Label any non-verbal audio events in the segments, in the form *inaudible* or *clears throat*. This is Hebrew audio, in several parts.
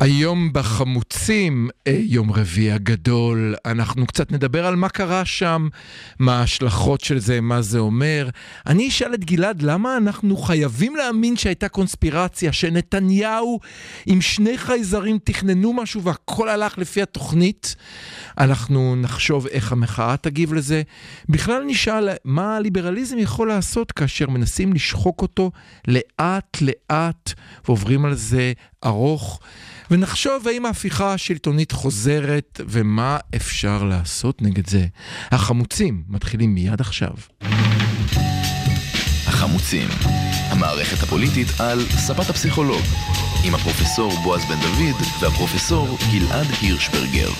היום בחמוצים, אה, יום רביעי הגדול, אנחנו קצת נדבר על מה קרה שם, מה ההשלכות של זה, מה זה אומר. אני אשאל את גלעד, למה אנחנו חייבים להאמין שהייתה קונספירציה, שנתניהו עם שני חייזרים תכננו משהו והכל הלך לפי התוכנית? אנחנו נחשוב איך המחאה תגיב לזה. בכלל נשאל מה הליברליזם יכול לעשות כאשר מנסים לשחוק אותו לאט-לאט ועוברים על זה ארוך. ונחשוב האם ההפיכה השלטונית חוזרת ומה אפשר לעשות נגד זה. החמוצים מתחילים מיד עכשיו. החמוצים, המערכת הפוליטית על ספת הפסיכולוג, עם הפרופסור בועז בן דוד והפרופסור גלעד הירשברגר.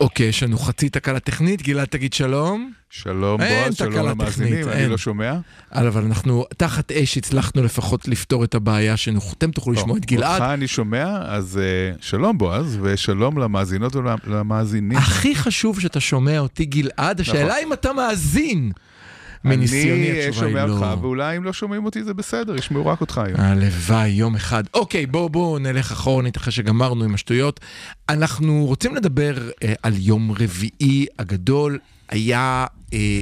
אוקיי, יש לנו חצי תקלה טכנית, גלעד תגיד שלום. שלום בועז, שלום למאזינים, אני. לא שומע. אבל אנחנו תחת אש הצלחנו לפחות לפתור את הבעיה שאתם תוכלו לשמוע את גלעד. אותך אני שומע, אז אה, שלום בועז, ושלום למאזינות ולמאזינים. הכי חשוב שאתה שומע אותי גלעד, השאלה אם אתה מאזין. מניסיוני אני אה, התשובה היא שומע לא. אותך, ואולי אם לא שומעים אותי זה בסדר, ישמעו רק אותך היום. הלוואי, יום אחד. אוקיי, בואו בואו נלך אחורנית אחרי שגמרנו עם השטויות. אנחנו רוצים לדבר אה, על יום רביעי הגדול. היה... אה,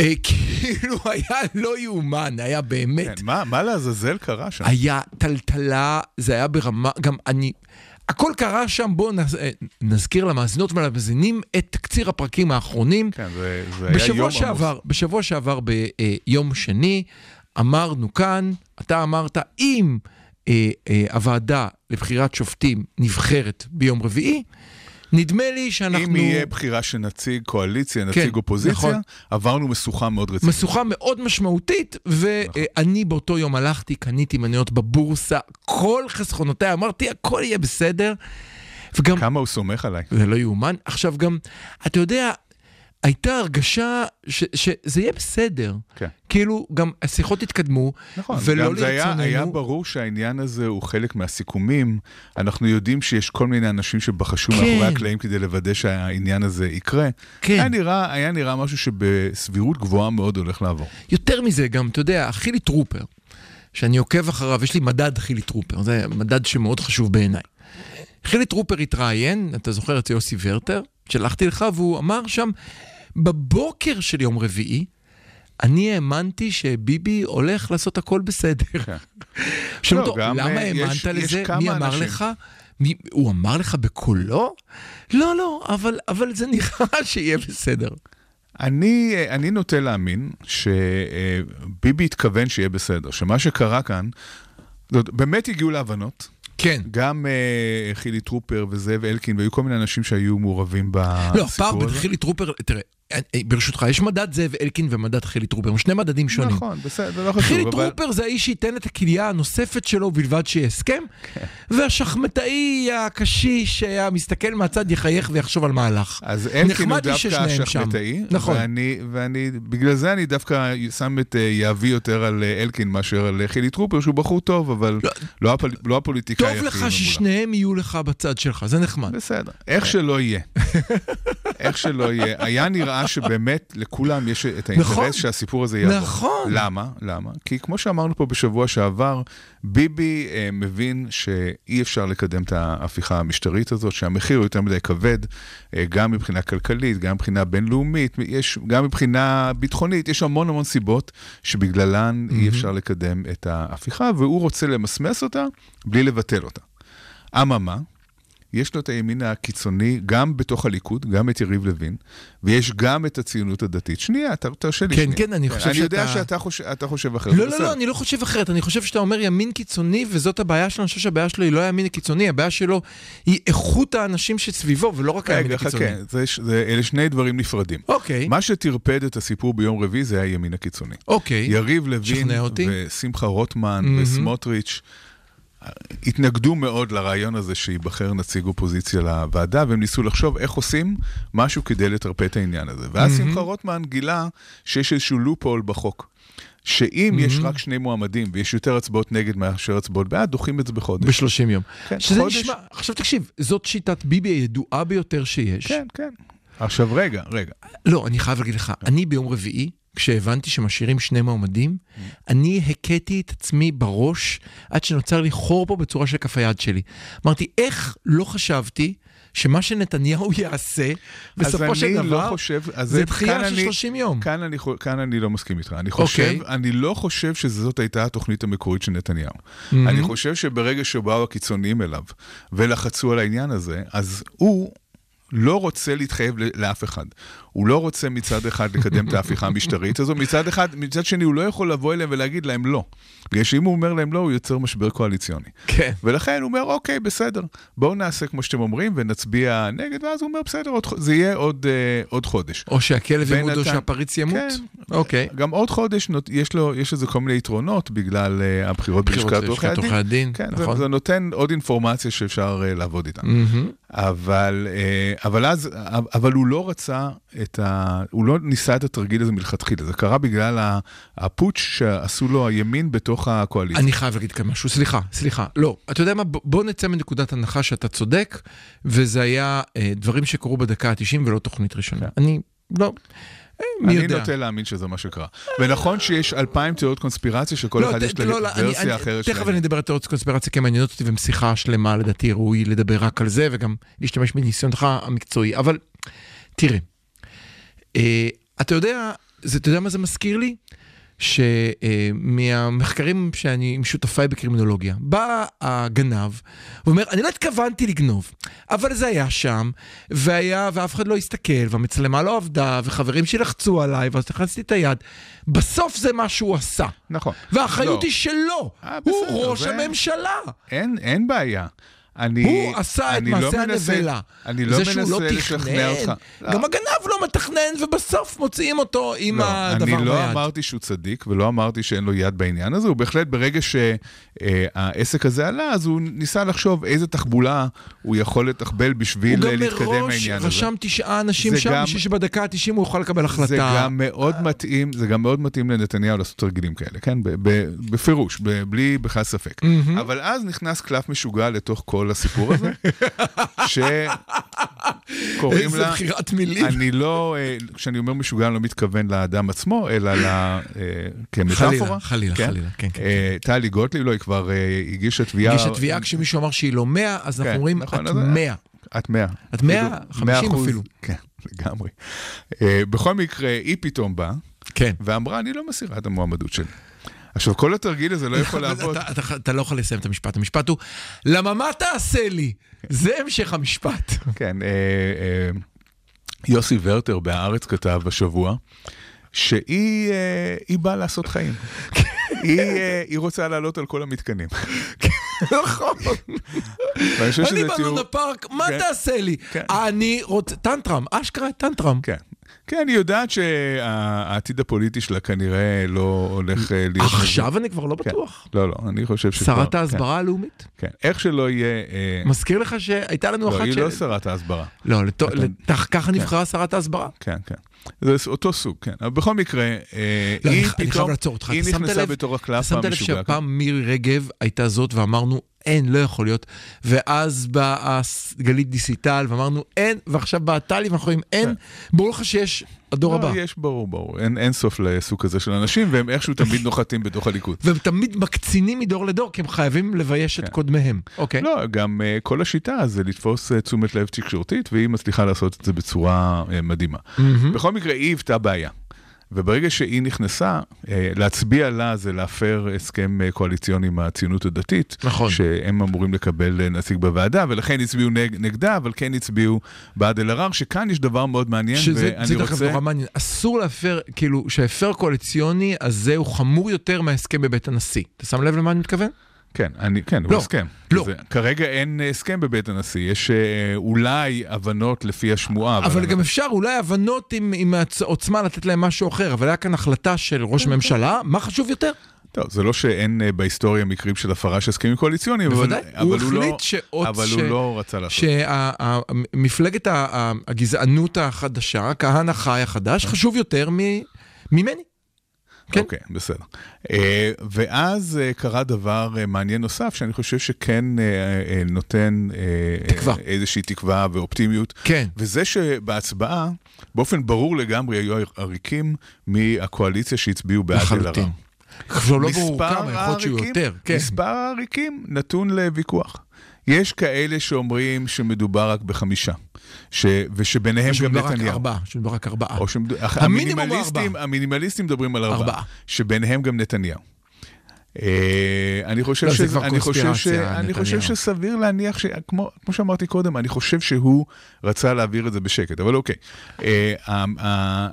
אה, *laughs* כאילו היה לא יאומן, היה באמת. כן, מה מה לעזאזל קרה שם? היה טלטלה, זה היה ברמה, גם אני... הכל קרה שם, בואו נז, אה, נזכיר למאזינות ולמאזינים את תקציר הפרקים האחרונים. כן, זה זה היה יום בשבוע עמוס. שעבר, בשבוע שעבר ביום שני, אמרנו כאן, אתה אמרת, אם אה, אה, הוועדה לבחירת שופטים נבחרת ביום רביעי, נדמה לי שאנחנו... אם יהיה בחירה של נציג קואליציה, כן, נציג אופוזיציה, נכון. עברנו משוכה מאוד רצינית. משוכה מאוד משמעותית, נכון. ואני באותו יום הלכתי, קניתי מניות בבורסה, כל חסכונותיי, אמרתי, הכל יהיה בסדר. וגם, כמה הוא סומך עליי. זה לא יאומן. עכשיו גם, אתה יודע, הייתה הרגשה ש, שזה יהיה בסדר. כן. כאילו, גם השיחות התקדמו, נכון, ולא גם זה היה, לרצוננו. היה ברור שהעניין הזה הוא חלק מהסיכומים. אנחנו יודעים שיש כל מיני אנשים שבחשו כן. מאחורי הקלעים כדי לוודא שהעניין הזה יקרה. כן. היה נראה, היה נראה משהו שבסבירות גבוהה מאוד הולך לעבור. יותר מזה, גם, אתה יודע, חילי טרופר, שאני עוקב אחריו, יש לי מדד חילי טרופר, זה מדד שמאוד חשוב בעיניי. חילי טרופר התראיין, אתה זוכר את יוסי ורטר? שלחתי לך, והוא אמר שם, בבוקר של יום רביעי, אני האמנתי שביבי הולך לעשות הכל בסדר. שאלו *laughs* לא, אותו, גם, למה אה, האמנת לזה? מי אמר. לך? מי, הוא אמר לך בקולו? לא, לא, אבל, אבל זה נראה *laughs* שיהיה בסדר. אני, אני נוטה להאמין שביבי התכוון שיהיה בסדר, שמה שקרה כאן, זאת, באמת הגיעו להבנות. כן. גם אה, חילי טרופר וזאב אלקין, והיו כל מיני אנשים שהיו מעורבים לא, הפער בסיפור בין הזה. חילי טרופר, תראה, אה, אה, ברשותך, יש מדד זאב אלקין ומדד חילי טרופר, הם שני מדדים שונים. נכון, בסדר, לא חשוב. חילי אבל... טרופר זה האיש שייתן את הכליה הנוספת שלו בלבד שיהיה הסכם, כן. והשחמטאי הקשיש המסתכל מהצד יחייך ויחשוב על מהלך. אז אלקין הוא דווקא. השחמטאי, נכון. ואני, ואני, בגלל זה אני דווקא שם את אה, יהבי יותר על אה, אלקין מאשר על אה, חילי טרופר, שהוא בחור טוב, אבל לא. לא, הפול, לא הפוליטיקאי טוב הכי לך ממולח. ששניהם יהיו לך בצד שלך, זה נחמד. בסדר, איך שלא יהיה. *laughs* איך שלא יהיה. היה נראה שבאמת לכולם יש את האינטרס נכון. שהסיפור הזה יעבור. נכון. למה? למה? כי כמו שאמרנו פה בשבוע שעבר, ביבי אה, מבין שאי אפשר לקדם את ההפיכה המשטרית הזאת, שהמחיר הוא יותר מדי כבד, אה, גם מבחינה כלכלית, גם מבחינה בינלאומית, יש, גם מבחינה ביטחונית, יש המון המון סיבות שבגללן אי אפשר לקדם את ההפיכה, והוא רוצה למסמס אותה בלי לבטל אותה. אממה, יש לו את הימין הקיצוני גם בתוך הליכוד, גם את יריב לוין, ויש גם את הציונות הדתית. שנייה, אתה תרשה לי כן, שנייה. כן, אני חושב אני יודע שאתה- שאתה חושב, אתה חושב אחרת. לא, לא. לא, אני לא חושב אחרת, אני חושב שאתה אומר ימין קיצוני וזאת הבעיה שלו, אני חושב שהבעיה שלו היא לא הימין הקיצוני, הבעיה שלו היא איכות האנשים שסביבו ולא רק הימין רגע, הקיצוני. חכה, זה, זה, אלה שני דברים נפרדים. אוקיי, מה שטרפד את הסיפור ביום רביעי זה הימין הקיצוני. אוקיי. יריב לוין. ושמחה רוטמן מהמם. וסמוטריץ', התנגדו מאוד לרעיון הזה שייבחר נציג אופוזיציה לוועדה, והם ניסו לחשוב איך עושים משהו כדי לטרפד את העניין הזה. ואז שמחה רוטמן גילה שיש איזשהו לופול בחוק. שאם יש רק שני מועמדים ויש יותר הצבעות נגד מאשר הצבעות בעד, דוחים את זה בחודש. ב-30 יום. כן, שזה חודש. נשמע, עכשיו תקשיב, זאת שיטת ביבי הידועה ביותר שיש. כן, כן. עכשיו רגע, רגע. לא, אני חייב להגיד לך, אני ביום רביעי, כשהבנתי שמשאירים שני מועמדים, אני הכיתי את עצמי בראש עד שנוצר לי חור פה בצורה של כף היד שלי. אמרתי, איך לא חשבתי שמה שנתניהו *laughs* יעשה, בסופו של אני דבר, לא חושב, זה דחייה של אני- 30 יום. כאן אני, כאן אני לא מסכים איתך. אני חושב, אוקיי. אני לא חושב שזאת הייתה התוכנית המקורית של נתניהו. Mm-hmm. אני חושב שברגע שבאו הקיצוניים אליו ולחצו על העניין הזה, אז הוא... לא רוצה להתחייב לאף אחד. הוא לא רוצה מצד אחד לקדם את ההפיכה *laughs* המשטרית הזו, מצד אחד, מצד שני הוא לא יכול לבוא אליהם ולהגיד להם לא. בגלל שאם הוא אומר להם לא, הוא יוצר משבר קואליציוני. כן. ולכן הוא אומר, אוקיי, בסדר, בואו נעשה כמו שאתם אומרים ונצביע נגד, ואז הוא אומר, בסדר, עוד, זה יהיה עוד, אה, עוד חודש. או שהכלב ימות או שהפריץ ימות. כן. אוקיי. גם עוד חודש יש לו, יש לזה כל מיני יתרונות בגלל uh, הבחירות בחירות בלשכת עורכי עורכי הדין, כן, נכון. זה, זה נותן עוד אינפורמציה שאפשר uh, לעבוד איתה. מהמם. אבל, uh, אבל אז, אבל הוא לא רצה את ה... הוא לא ניסה את התרגיל הזה מלכתחילה, זה קרה בגלל הפוטש שעשו לו הימין בתוך הקואליציה. אני חייב להגיד כאן משהו, סליחה, סליחה. לא, אתה יודע מה, בוא נצא מנקודת הנחה שאתה צודק, וזה היה אה, דברים שקרו בדקה ה-90 ולא תוכנית ראשונה. אני לא, אה, מי אני יודע. נוטה להאמין שזה מה שקרה. ונכון שיש אלפיים תיאוריות קונספירציה שכל לא, אחד יש לא, לא, לה אני- ורסיה אני- אחרת תכף שלהם. אני אדבר על תיאוריות קונספירציה, כי הן מעניינות אותי, והם שיחה שלמה, לדעתי ראוי לדבר רק על זה, וגם להשתמש מניסיונך המקצועי. אבל תראה, אה, אתה יודע, זה, אתה יודע מה זה מזכיר לי? שמהמחקרים שאני עם שותפיי בקרימינולוגיה, בא הגנב ואומר, אני לא התכוונתי לגנוב, אבל זה היה שם, והיה, ואף אחד לא הסתכל, והמצלמה לא עבדה, וחברים שלחצו עליי, ואז הכנסתי את היד. בסוף זה מה שהוא עשה. נכון. והאחריות לא. היא שלו, אה, הוא בסדר, ראש זה- הממשלה. אין, אין בעיה. אני, הוא עשה את אני לא מעשה מנסה- הנבלה. אני לא שהוא לא מנסה לשכנע אותך. גם הגנב לא מתכנן, ובסוף מוציאים אותו עם לא, הדבר אני לא ביד. אמרתי שהוא צדיק ולא אמרתי שאין לו יד בעניין הזה, הוא בהחלט ברגע שהעסק הזה עלה, אז הוא ניסה לחשוב איזה תחבולה הוא יכול לתחבל בשביל הוא גם להתקדם מראש העניין הזה. רשם תשעה אנשים שם, גם- בשביל שבדקה ה-90 הוא יוכל לקבל החלטה. זה גם מאוד מתאים, זה גם מאוד מתאים לנתניהו לעשות תרגילים כאלה, כן? בפירוש, בלי בכלל ספק. אבל אז נכנס קלף משוגע לתוך כל הסיפור הזה, שקוראים איזה לה... בחירת מילים. אני לא, אה, כשאני אומר משוגע, אני לא מתכוון לאדם עצמו, אלא ל... אה, כמטאפורה. חלילה, חלילה, חלילה, כן, כן. אה, טלי גוטליב, לא, היא כבר הגישה תביעה... הגישה תביעה כשמישהו אמר שהיא לא 100, אז אנחנו כן, אומרים, נכון, את אז- 100. את מאה. את מאה? אפילו, חמישים מאה אחוז. אפילו. כן, לגמרי. בכל מקרה, היא פתאום באה, כן. ואמרה, אני לא מסירה את המועמדות שלי. עכשיו, כל התרגיל הזה לא יכול *laughs* לעבוד. אתה- אתה- אתה לא יכול לסיים את המשפט. המשפט הוא, למה מה תעשה לי? זה המשך המשפט. *laughs* כן, אה, אה, יוסי ורטר בהארץ כתב השבוע, שהיא אה, באה לעשות חיים. *laughs* היא, אה, היא רוצה לעלות על כל המתקנים. נכון. אני שזה תיאור... בלונה פארק, מה כן. תעשה לי? כן. אני רוצה, טנטרם, אשכרה טנטרם. כן. כן, היא יודעת שהעתיד הפוליטי שלה כנראה לא הולך אה, להיות... עכשיו אני כבר לא כן. בטוח. לא, לא, אני חושב שכבר... שרת כן, ההסברה הלאומית? כן, איך שלא יהיה... אה, מזכיר לך שהייתה לנו לא, אחת היא ש... לא שרת ההסברה. לא, לתו- אתה- לת- ככה נבחרה שרת ההסברה. כן, כן. זה אותו סוג, כן. אבל בכל מקרה, אה, לא, היא אני- אני חייב פתאום, לעצור אותך. היא נכנסה בתור הקלף שמת לב המשוגע. שהפעם מירי רגב הייתה זאת ואמרנו, אין, לא יכול להיות. ואז באה גלית דיסיטל ואמרנו, אין, ועכשיו באה טלי ואנחנו אומרים, אין. ברור לך שיש הדור לא, הבא. יש, ברור, ברור. אין, אין סוף לסוג כזה של אנשים, והם איכשהו תמיד *laughs* נוחתים בתוך הליכוד. והם תמיד מקצינים מדור לדור, כי הם חייבים לבייש את כן. קודמיהם. אוקיי. לא, גם uh, כל השיטה זה לתפוס uh, תשומת לב תקשורתית, והיא מצליחה לעשות את זה בצורה uh, מדהימה. בכל מקרה, היא היוותה בעיה. וברגע שהיא נכנסה, אה, להצביע לה זה להפר הסכם אה, קואליציוני עם הציונות הדתית. נכון. שהם אמורים לקבל אה, נציג בוועדה, ולכן הצביעו נג, נגדה, אבל כן הצביעו בעד אלהרר, שכאן יש דבר מאוד מעניין, שזה ואני זה דרך אגב רוצה... נורא מעניין. אסור להפר, כאילו, שהפר קואליציוני הזה הוא חמור יותר מההסכם בבית הנשיא. אתה שם לב למה אני מתכוון? כן, אני, כן, הוא לא, הסכם. לא. זה, כרגע אין אה, הסכם בבית הנשיא, יש אה, אולי הבנות לפי השמועה. אבל אני- גם אפשר אולי הבנות עם, עם העוצמה לתת להם משהו אחר, אבל היה כאן החלטה של ראש הממשלה, מה חשוב יותר? טוב, זה לא שאין אה, בהיסטוריה מקרים של הפרה של הסכמים קואליציוניים, אבל, אבל הוא הוא לא, שעוד אבל ש- הוא לא רצה לעשות. שמפלגת הגזענות החדשה, כהנא חי החדש, חשוב יותר מ- ממני. כן. אוקיי, בסדר. אה, ואז אה, קרה דבר אה, מעניין נוסף, שאני חושב שכן אה, אה, נותן אה, תקווה. איזושהי תקווה ואופטימיות. כן. וזה שבהצבעה, באופן ברור לגמרי, היו עריקים מהקואליציה שהצביעו בעד אלהרר. לחלוטין. כבר לא ברור כמה, יכול להיות שיהיו יותר. כן. מספר העריקים נתון לוויכוח. יש כאלה שאומרים שמדובר רק בחמישה, ש... ושביניהם גם שמדובר רק נתניהו. ארבעה, שמדובר רק ארבעה. או שמד... המינימליסטים, המינימליסטים מדברים על ארבעה, ארבעה. שביניהם גם נתניהו. אה, אני חושב, לא, כבר אני חושב, ש... אני חושב נתניהו. שסביר להניח, ש... כמו, כמו שאמרתי קודם, אני חושב שהוא רצה להעביר את זה בשקט, אבל אוקיי. אה, אה,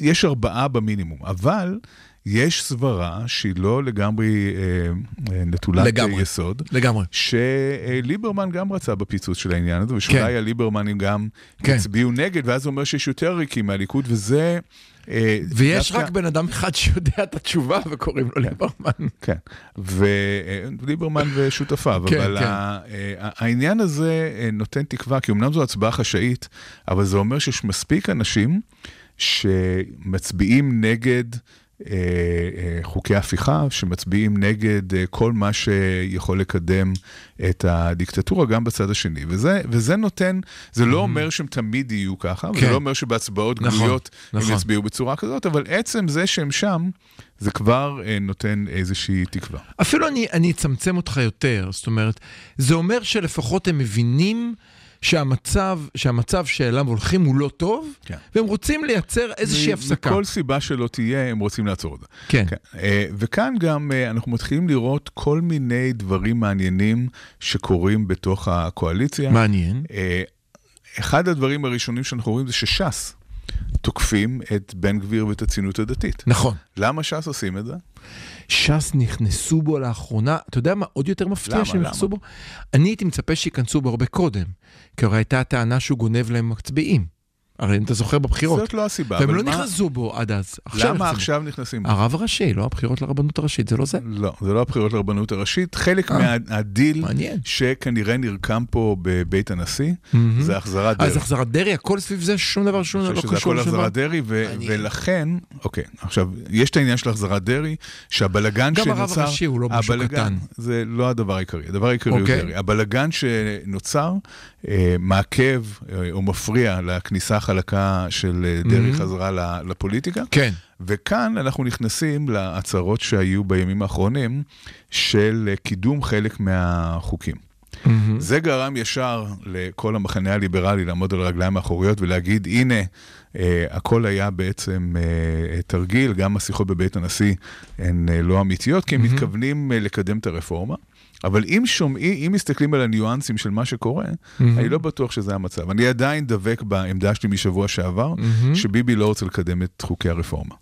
יש ארבעה במינימום, אבל יש סברה שהיא לא לגמרי אה, אה, נטולת לגמרי. יסוד. לגמרי. שליברמן גם רצה בפיצוץ של העניין הזה, ושאולי כן. הליברמנים גם כן. הצביעו נגד, ואז זה אומר שיש יותר ריקים מהליכוד, וזה... אה, ויש דווקא- רק בן אדם אחד שיודע את התשובה וקוראים לו ליברמן. כן, וליברמן ושותפיו, כן, אבל כן. ה- אה, העניין הזה אה, נותן תקווה, כי אמנם זו הצבעה חשאית, אבל זה אומר שיש מספיק אנשים שמצביעים נגד אה, אה, חוקי הפיכה, שמצביעים נגד אה, כל מה שיכול לקדם את הדיקטטורה גם בצד השני. וזה, וזה נותן, זה לא אומר שהם תמיד יהיו ככה, וזה כן. לא אומר שבהצבעות נכון, גלויות הם נכון. יצביעו בצורה כזאת, אבל עצם זה שהם שם, זה כבר אה, נותן איזושהי תקווה. אפילו אני, אני אצמצם אותך יותר, זאת אומרת, זה אומר שלפחות הם מבינים שהמצב, שהמצב שאליו הולכים הוא לא טוב, כן. והם רוצים לייצר איזושהי מ- הפסקה. מכל סיבה שלא תהיה, הם רוצים לעצור את זה. כן. כן. אה, וכאן גם אה, אנחנו מתחילים לראות כל מיני דברים מעניינים שקורים בתוך הקואליציה. מעניין. אה, אחד הדברים הראשונים שאנחנו רואים זה שש"ס תוקפים את בן גביר ואת הציונות הדתית. נכון. למה ש"ס עושים את זה? ש"ס נכנסו בו לאחרונה, אתה יודע מה עוד יותר מפתיע למה? שהם? נכנסו בו? אני הייתי מצפה שייכנסו בו הרבה קודם, כי הרי הייתה הטענה שהוא גונב להם מצביעים. הרי אם אתה זוכר בבחירות. זאת לא הסיבה. והם לא מה- נכנסו בו עד אז. עכשיו למה נכנסו עכשיו נכנסים? בו. הרב הראשי, לא הבחירות לרבנות הראשית, זה לא זה? לא, זה לא הבחירות לרבנות הראשית. חלק אה. מהדיל מעניין. שכנראה נרקם פה בבית הנשיא, מהמם. זה החזרת אז דרך. החזרת דרעי, הכל סביב זה, שום דבר, שום דבר לא חושב שזה קשור הכל. החזרת דרעי. ולכן, אוקיי, עכשיו, יש את העניין של החזרת דרעי, שהבלגן גם שנוצר... הרב הראשי הוא לא משהו קטן. זה לא הדבר העיקרי, הדבר העיקרי הוא אוקיי. דרעי. הבלגן שנוצר אה, מעכב אה, או מפריע לכניסה החלקה של אה, דרעי Mhm. חזרה לפוליטיקה. כן. וכאן אנחנו נכנסים להצהרות שהיו בימים האחרונים של אה, קידום חלק מהחוקים. מהמם. זה גרם ישר לכל המחנה הליברלי לעמוד על הרגליים האחוריות ולהגיד, הנה, אה, הכל היה בעצם אה, תרגיל, גם השיחות בבית הנשיא הן אה, לא אמיתיות, כי הם מהמם. מתכוונים אה, לקדם את הרפורמה. אבל אם שומעים, אם מסתכלים על הניואנסים של מה שקורה, מהמם. אני לא בטוח שזה המצב. אני עדיין דבק בעמדה שלי משבוע שעבר, מהמם. שביבי לא רוצה לקדם את חוקי הרפורמה.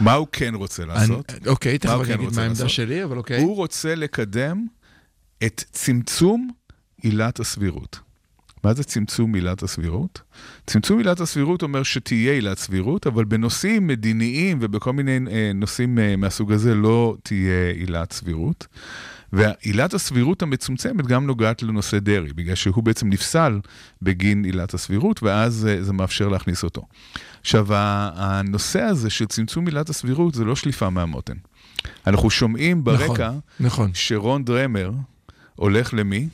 מה הוא כן רוצה לעשות? אני- אוקיי, תכף אני אגיד מה העמדה? שלי, אבל אוקיי. הוא רוצה לקדם את צמצום עילת הסבירות. מה זה צמצום עילת הסבירות? צמצום עילת הסבירות אומר שתהיה עילת סבירות, אבל בנושאים מדיניים ובכל מיני אה, נושאים אה, מהסוג הזה לא תהיה עילת סבירות. ועילת הסבירות המצומצמת גם נוגעת לנושא דרעי, בגלל שהוא בעצם נפסל בגין עילת הסבירות, ואז אה, זה מאפשר להכניס אותו. עכשיו, הנושא הזה של צמצום עילת הסבירות זה לא שליפה מהמותן. אנחנו שומעים ברקע נכון. שרון דרמר הולך למי?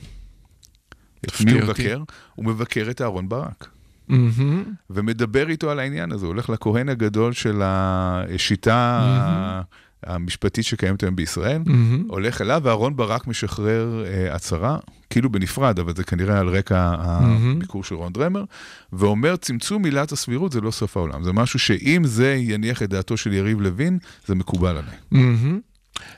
את מי הוא. מבקר? הוא מבקר את אהרון ברק. מהמם. ומדבר איתו על העניין הזה, הוא הולך לכהן הגדול של השיטה ה- המשפטית שקיימת היום בישראל, מהמם. הולך אליו, ואהרון ברק משחרר אה, הצהרה, כאילו בנפרד, אבל זה כנראה על רקע הביקור של רון דרמר, ואומר, צמצום עילת הסבירות זה לא סוף העולם. זה משהו שאם זה יניח את דעתו של יריב לוין, זה מקובל עליי. מהמם.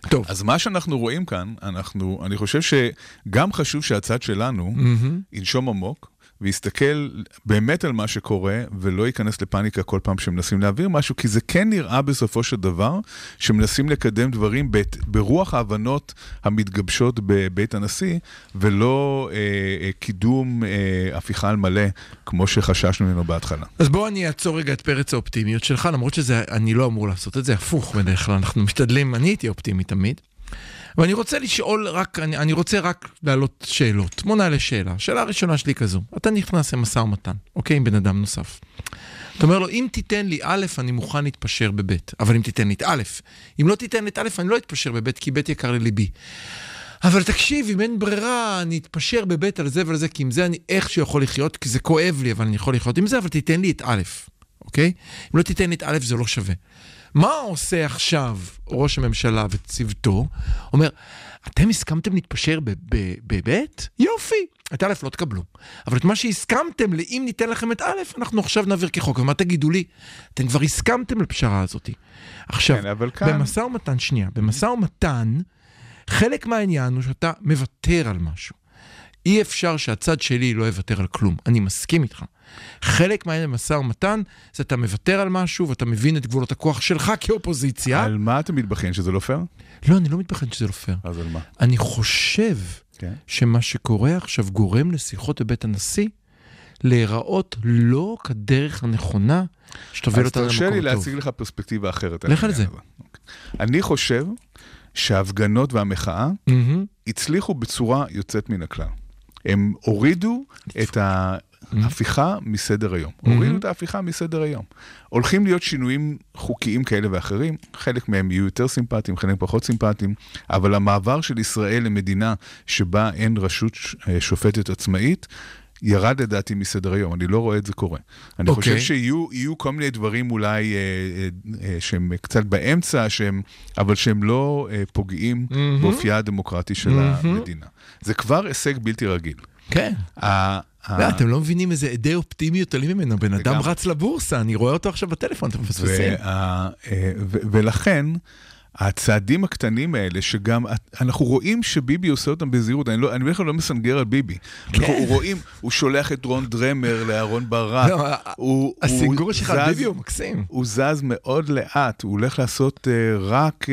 טוב. אז מה שאנחנו רואים כאן, אנחנו, אני חושב שגם חשוב שהצד שלנו מהמם. ינשום עמוק, ויסתכל באמת על מה שקורה, ולא ייכנס לפאניקה כל פעם שמנסים להעביר משהו, כי זה כן נראה בסופו של דבר שמנסים לקדם דברים בית, ברוח ההבנות המתגבשות בבית הנשיא, ולא אה, אה, קידום אה, הפיכה על מלא, כמו שחששנו ממנו בהתחלה. אז בוא אני אעצור רגע את פרץ האופטימיות שלך, למרות שאני לא אמור לעשות את זה, הפוך בדרך כלל, אנחנו משתדלים, אני הייתי אופטימי תמיד. ואני רוצה לשאול רק, אני, אני רוצה רק להעלות שאלות. בוא נעלה שאלה. השאלה הראשונה שלי כזו, אתה נכנס למשא ומתן, אוקיי, עם בן אדם נוסף. אתה אומר לו, אם תיתן לי א', אני מוכן להתפשר בב', אבל אם תיתן לי את א', אם לא תיתן לי את א', אני לא אתפשר בב', כי ב' יקר לליבי. אבל תקשיב, אם אין ברירה, אני אתפשר בב' על זה ועל זה, כי עם זה אני איכשהו יכול לחיות, כי זה כואב לי, אבל אני יכול לחיות עם זה, אבל תיתן לי את א', אוקיי? אם לא תיתן לי את א', זה לא שווה. מה עושה עכשיו ראש הממשלה וצוותו? אומר, אתם הסכמתם להתפשר בב'? יופי. את א' לא תקבלו. אבל את מה שהסכמתם, לאם ניתן לכם את א', אנחנו עכשיו נעביר כחוק. ומה תגידו לי? אתם כבר הסכמתם לפשרה הזאת. עכשיו, כן, כאן- במשא ומתן, שנייה, במשא ומתן, חלק מהעניין הוא שאתה מוותר על משהו. אי אפשר שהצד שלי לא יוותר על כלום. אני מסכים איתך. חלק מהעניין במשא ומתן זה אתה מוותר על משהו ואתה מבין את גבולות הכוח שלך כאופוזיציה. על מה אתה מתבכיין, שזה לא פייר? לא, אני לא מתבחן שזה לא פייר. אז על מה? אני חושב כן. שמה שקורה עכשיו גורם לשיחות בבית הנשיא להיראות לא כדרך הנכונה שתוביל אז אותנו למקום תרשה טוב. לי להציג לך פרספקטיבה אחרת. לך על זה. הזה. אוקיי. אני חושב שההפגנות והמחאה מהמם. הצליחו בצורה יוצאת מן הכלל. הם הורידו את ההפיכה מסדר היום. הורידו את ההפיכה מסדר היום. הולכים להיות שינויים חוקיים כאלה ואחרים, חלק מהם יהיו יותר סימפטיים, חלק פחות סימפטיים, אבל המעבר של ישראל למדינה שבה אין רשות אה, שופטת עצמאית, ירד לדעתי מסדר היום, אני לא רואה את זה קורה. אני אוקיי. חושב שיהיו יהיו כל מיני דברים אולי אה, אה, אה, שהם קצת באמצע, שהם, אבל שהם לא אה, פוגעים מהמם. באופייה הדמוקרטי של מהמם. המדינה. זה כבר הישג בלתי רגיל. כן. ה- לא, אתם לא מבינים איזה עדי אופטימיות עולים ממנו. בן אדם. רץ לבורסה, אני רואה אותו עכשיו בטלפון, אתם מפספסים. אה, ו- ולכן, הצעדים הקטנים האלה, שגם אנחנו רואים שביבי עושה אותם בזהירות, אני, לא, אני בדרך כלל לא מסנגר על ביבי. אנחנו כן. רואים, הוא שולח את רון דרמר לאהרון ברק. לא, הוא- הסינגור שלך על ביבי הוא מקסים. הוא זז מאוד לאט, הוא הולך לעשות uh, רק uh,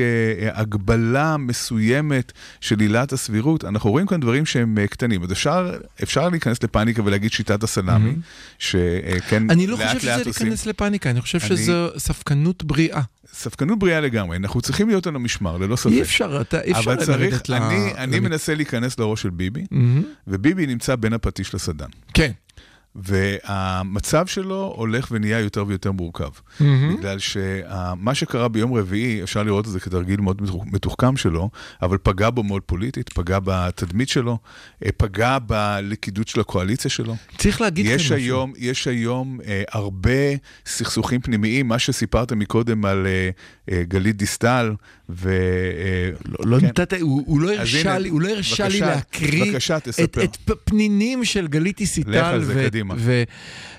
הגבלה מסוימת של עילת הסבירות. אנחנו רואים כאן דברים שהם uh, קטנים. אז אפשר, אפשר להיכנס לפאניקה ולהגיד שיטת הסלאמי, שכן אני לא לאט חושב שזה לאט עושים. להיכנס לפאניקה, אני חושב אני- שזו ספקנות בריאה. ספקנות בריאה לגמרי, אנחנו צריכים להיות על המשמר, ללא ספק. אי אפשר, אתה- אי אפשר אבל צריך, לרדת ל... אני, אני למ- מנסה להיכנס לראש של ביבי, מהמם. וביבי נמצא בין הפטיש לסדן. כן. והמצב שלו הולך ונהיה יותר ויותר מורכב. מהמם. בגלל שמה שקרה ביום רביעי, אפשר לראות את זה כתרגיל מאוד מתוח- מתוחכם שלו, אבל פגע בו מאוד פוליטית, פגע בתדמית שלו, אה, פגע בלכידות של הקואליציה שלו. צריך להגיד יש משהו. היום, יש היום אה, הרבה סכסוכים פנימיים, מה שסיפרת מקודם על אה, אה, גלית דיסטל, ו... אה, לא כן. נתת, הוא הוא לא הרשה לי, הוא לא הרשה לי להקריא בבקשה, את-. את פנינים של גלית לך סיטל על זה, ו- קדימה. ו-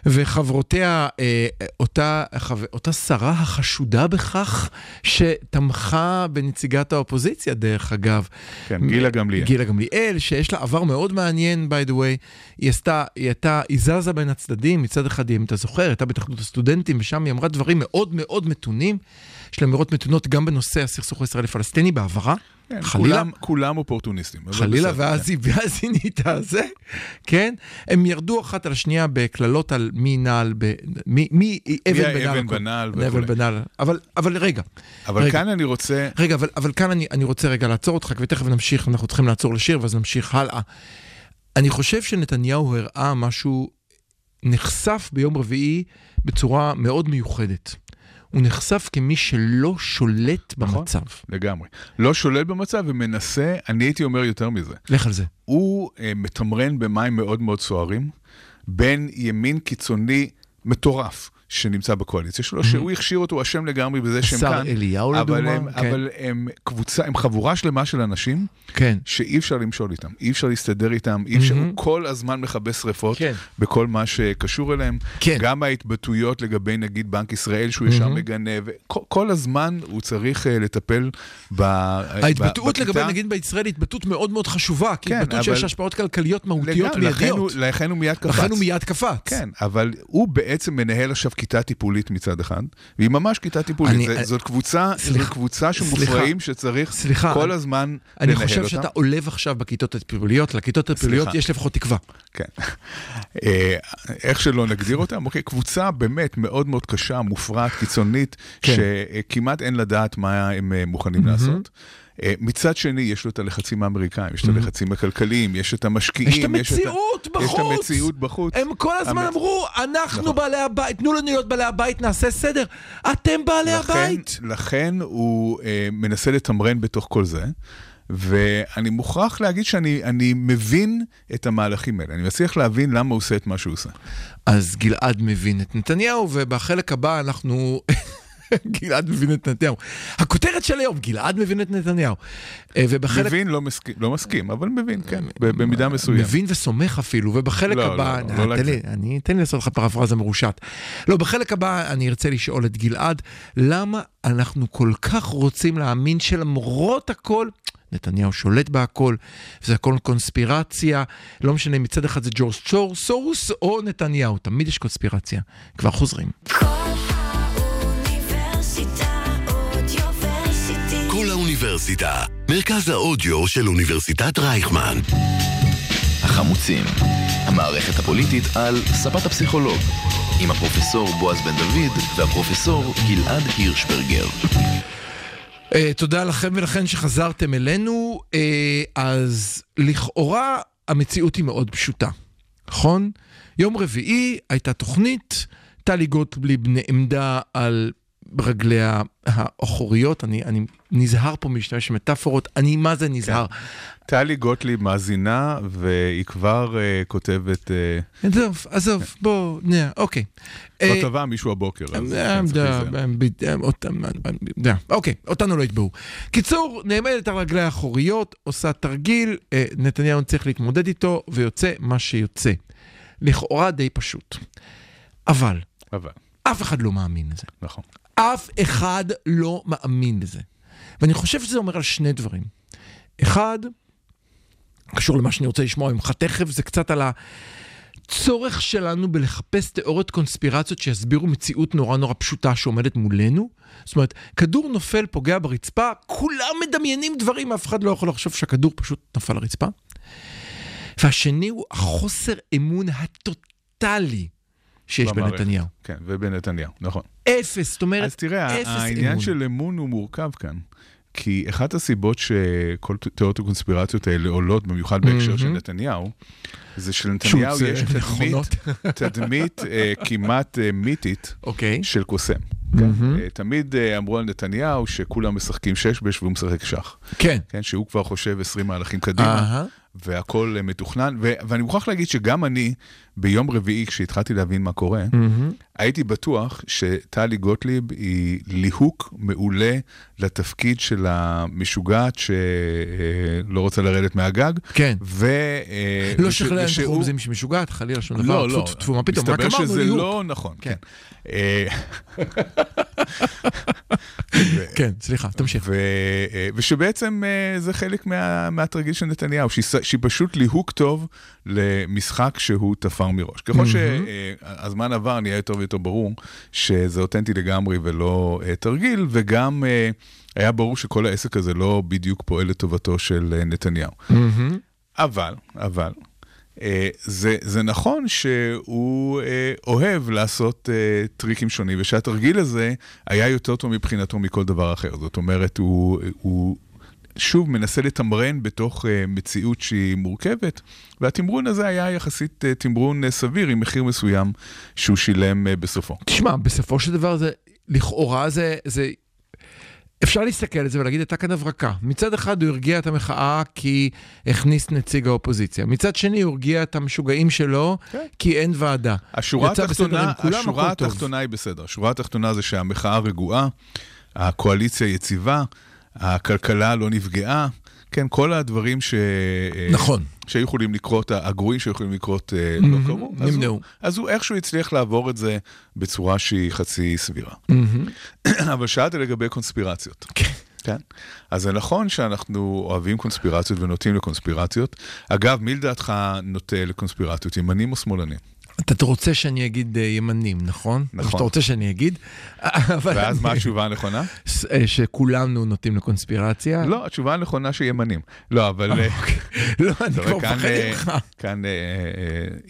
וחברותיה, אה, אותה חו- אותה שרה החשודה בכך שתמכה בנציגת האופוזיציה, דרך אגב. כן, גילה גמליאל. גילה גמליאל, שיש לה עבר מאוד מעניין, by the way. היא עשתה, היא הייתה, היא זזה בין הצדדים, מצד אחד, אם אתה זוכר, הייתה בהתאחדות הסטודנטים, ושם היא אמרה דברים מאוד מאוד מתונים. יש לה אמירות מתונות גם בנושא הסכסוך הישראלי-פלסטיני בעברה. כן, חלילה, כולם, כולם אופורטוניסטים. חלילה, בסדר, ואז היא, ואז היא נהייתה זה, כן? הם ירדו אחת על השנייה בקללות על מי נעל, ב, מי, מי אבן מי בנעל. האבן הכל. בנעל אבן וכולי. בנעל. אבל, אבל רגע, אבל רגע. כאן אני רוצה... רגע, אבל, אבל כאן אני, אני רוצה רגע לעצור אותך, ותכף נמשיך, אנחנו צריכים לעצור לשיר, ואז נמשיך הלאה. אני חושב שנתניהו הראה משהו, נחשף ביום רביעי בצורה מאוד מיוחדת. הוא נחשף כמי שלא שולט נכון. במצב. לגמרי. לא שולט במצב ומנסה, אני הייתי אומר יותר מזה. לך על זה. הוא אה, מתמרן במים מאוד מאוד סוערים, בין ימין קיצוני מטורף, שנמצא בקואליציה שלו, שהוא הכשיר אותו, אשם לגמרי בזה שהם השר כאן. אליהו, אבל לדוגמה, הם, כן. אבל הם קבוצה, הם חבורה שלמה של אנשים כן. שאי אפשר למשול איתם, אי אפשר להסתדר איתם, אי אפשר, הוא כל הזמן מכבה שרפות כן. בכל מה שקשור אליהם. כן. גם ההתבטאויות לגבי נגיד בנק ישראל, שהוא ישר מגנה, וכל כל הזמן הוא צריך אה, לטפל ב... ההתבטאות ב- לגבי. נגיד בישראל, היא התבטאות מאוד מאוד חשובה, כי כן, התבטאות שיש אבל- השפעות כלכליות מהותיות לגמרי, לכן הוא- מיידיות. לכן הוא מיד קפץ. לכן הוא מיד קפץ. כן, אבל הוא בעצם מנהל עכשיו כיתה טיפולית מצד אחד, והיא ממש כיתה טיפולית. אני- זה, אני- זאת קבוצה, סליחה, זאת קבוצה של מופרעים שצריך סליחה, כל אני- הזמן אני לנהל חושב אותם. שאתה עולב עכשיו בכיתות הטיפוליות, לכיתות הטיפוליות סליחה. יש לפחות תקווה. כן. אה, איך שלא נגדיר אותם, אוקיי, קבוצה באמת מאוד מאוד קשה, מופרעת, קיצונית, כן. שכמעט אין לדעת מה הם אה, מוכנים לעשות. אה, מצד שני, יש לו את הלחצים האמריקאים, יש את הלחצים הכלכליים, יש את המשקיעים, יש את המציאות יש בחוץ. את המציאות בחוץ. הם כל הזמן אמרו, אנחנו נכון. בעלי הבית, תנו לנו להיות בעלי הבית, נעשה סדר. אתם בעלי הבית. לכן הוא אה, מנסה לתמרן בתוך כל זה, ואני מוכרח להגיד שאני אני מבין את המהלכים האלה. אני מצליח להבין למה הוא עושה את מה שהוא עושה. אז גלעד מבין את נתניהו, ובחלק הבא אנחנו... גלעד מבין את נתניהו. הכותרת של היום, גלעד מבין את נתניהו. אה, ובחלק... מבין, לא מסכים, לא מסכים, אבל מבין, כן, ב- במידה מסוימת. מבין וסומך אפילו, ובחלק לא, הבא, לא, לא, אה, לא תן. לי, אני, תן לי לעשות לך פרפרזה מרושעת. לא, בחלק הבא אני ארצה לשאול את גלעד, למה אנחנו כל כך רוצים להאמין שלמרות הכל, נתניהו שולט בהכל, וזה הכל קונספירציה, לא משנה מצד אחד זה ג'ורג' סורוס או נתניהו, תמיד יש קונספירציה. כבר חוזרים. כל האוניברסיטה, מרכז האודיו של אוניברסיטת רייכמן. החמוצים, המערכת הפוליטית על ספת הפסיכולוג, עם הפרופסור בועז בן דוד והפרופסור גלעד הירשברגר. Uh, תודה לכם ולכן שחזרתם אלינו. Uh, אז לכאורה המציאות היא מאוד פשוטה, נכון? יום רביעי הייתה תוכנית, טלי גוטליב נעמדה על רגליה האחוריות, אני, אני נזהר פה מלהשתמש במטאפורות, אני מה זה נזהר. טלי גוטליב מאזינה, והיא כבר uh, כותבת, uh, עזוב, עזוב, בוא, נה, אוקיי. אה, כתבה מישהו הבוקר, אז כן, אוקיי, אותנו לא יתבעו. קיצור, נעמדת על רגלי האחוריות, עושה תרגיל, אה, נתניהו צריך להתמודד איתו, ויוצא מה שיוצא. לכאורה די פשוט. אבל, אבל, אף אחד לא מאמין לזה. נכון. אף אחד לא מאמין לזה. ואני חושב שזה אומר על שני דברים. אחד, קשור למה שאני רוצה לשמוע ממך תכף, זה קצת על הצורך שלנו בלחפש תיאוריות קונספירציות שיסבירו מציאות נורא נורא פשוטה שעומדת מולנו. זאת אומרת, כדור נופל, פוגע ברצפה, כולם מדמיינים דברים, אף אחד לא יכול לחשוב שהכדור פשוט נפל לרצפה. והשני הוא החוסר אמון הטוטלי שיש במערכת. בנתניהו. כן, ובנתניהו, נכון. אפס, זאת אומרת, אז תראה, אפס העניין אמון. של אמון הוא מורכב כאן. כי אחת הסיבות שכל תיאוריות הקונספירציות האלה עולות, במיוחד בהקשר של נתניהו, זה שלנתניהו יש זה *laughs* תדמית. *laughs* תדמית אה, כמעט אה, מיתית אוקיי. של קוסם. כן? אה, תמיד אמרו על נתניהו שכולם משחקים שש בש והוא משחק שח. כן. כן, שהוא כבר חושב 20 מהלכים קדימה, אהה. והכל אה, מתוכנן. ו- ואני מוכרח להגיד שגם אני, ביום רביעי, כשהתחלתי להבין מה קורה, הייתי בטוח שטלי גוטליב היא ליהוק מעולה לתפקיד של המשוגעת שלא רוצה לרדת מהגג. כן. ו... אה, לא וש- שכלל ושהוא- חושבים שהיא משוגעת, חלילה שום דבר. לא, לא, טפו, מה פתאום, רק מסתבר אמרנו שזה ליהוק. לא נכון, כן. *laughs* כן. אה, סליחה, תמשיך. אה, ושבעצם אה, זה חלק מה, מהתרגיל של נתניהו, שהיא, ס- שהיא פשוט ליהוק טוב למשחק שהוא תפר מראש. ככל שהזמן עבר, נהיה יותר ויותר ברור שזה אותנטי לגמרי ולא אה, תרגיל, וגם אה, היה ברור שכל העסק הזה לא בדיוק פועל לטובתו של אה, נתניהו. אבל, אבל, אה, זה, זה נכון שהוא אה, אוהב לעשות אה, טריקים שונים, ושהתרגיל הזה היה יותר טוב מבחינתו מכל דבר אחר. זאת אומרת, הוא, הוא שוב מנסה לתמרן בתוך אה, מציאות שהיא מורכבת, והתמרון הזה היה יחסית אה, תמרון אה, סביר עם מחיר מסוים שהוא שילם אה, בסופו. תשמע, בסופו של דבר זה, לכאורה זה, זה אפשר להסתכל על זה ולהגיד, הייתה כאן הברקה. מצד אחד הוא הרגיע את המחאה כי הכניס נציג האופוזיציה. מצד שני הוא הרגיע את המשוגעים שלו כן. כי אין ועדה. השורה התחתונה, כולם, השורה. התחתונה היא בסדר. השורה התחתונה זה שהמחאה רגועה, הקואליציה יציבה, הכלכלה לא נפגעה. כן, כל הדברים ש... נכון. שהיו יכולים לקרות, הגרועים שהיו יכולים לקרות אה, לא מהמם, קרו. אז נמנעו. הוא- אז הוא איכשהו הצליח לעבור את זה בצורה שהיא חצי סבירה. מהמם. אבל שאלת לגבי קונספירציות. כן. כן. אז זה נכון שאנחנו אוהבים קונספירציות ונוטים לקונספירציות. אגב, מי לדעתך נוטה לקונספירציות, ימנים או שמאלנים? אתה רוצה שאני אגיד אה, ימנים, נכון? נכון. אתה רוצה שאני אגיד? *laughs* ואז מה התשובה הנכונה? אה, שכולנו נוטים לקונספירציה? לא, התשובה הנכונה שימנים. לא, אבל... אה, *laughs* לא, אני כבר מפחד ממך. כאן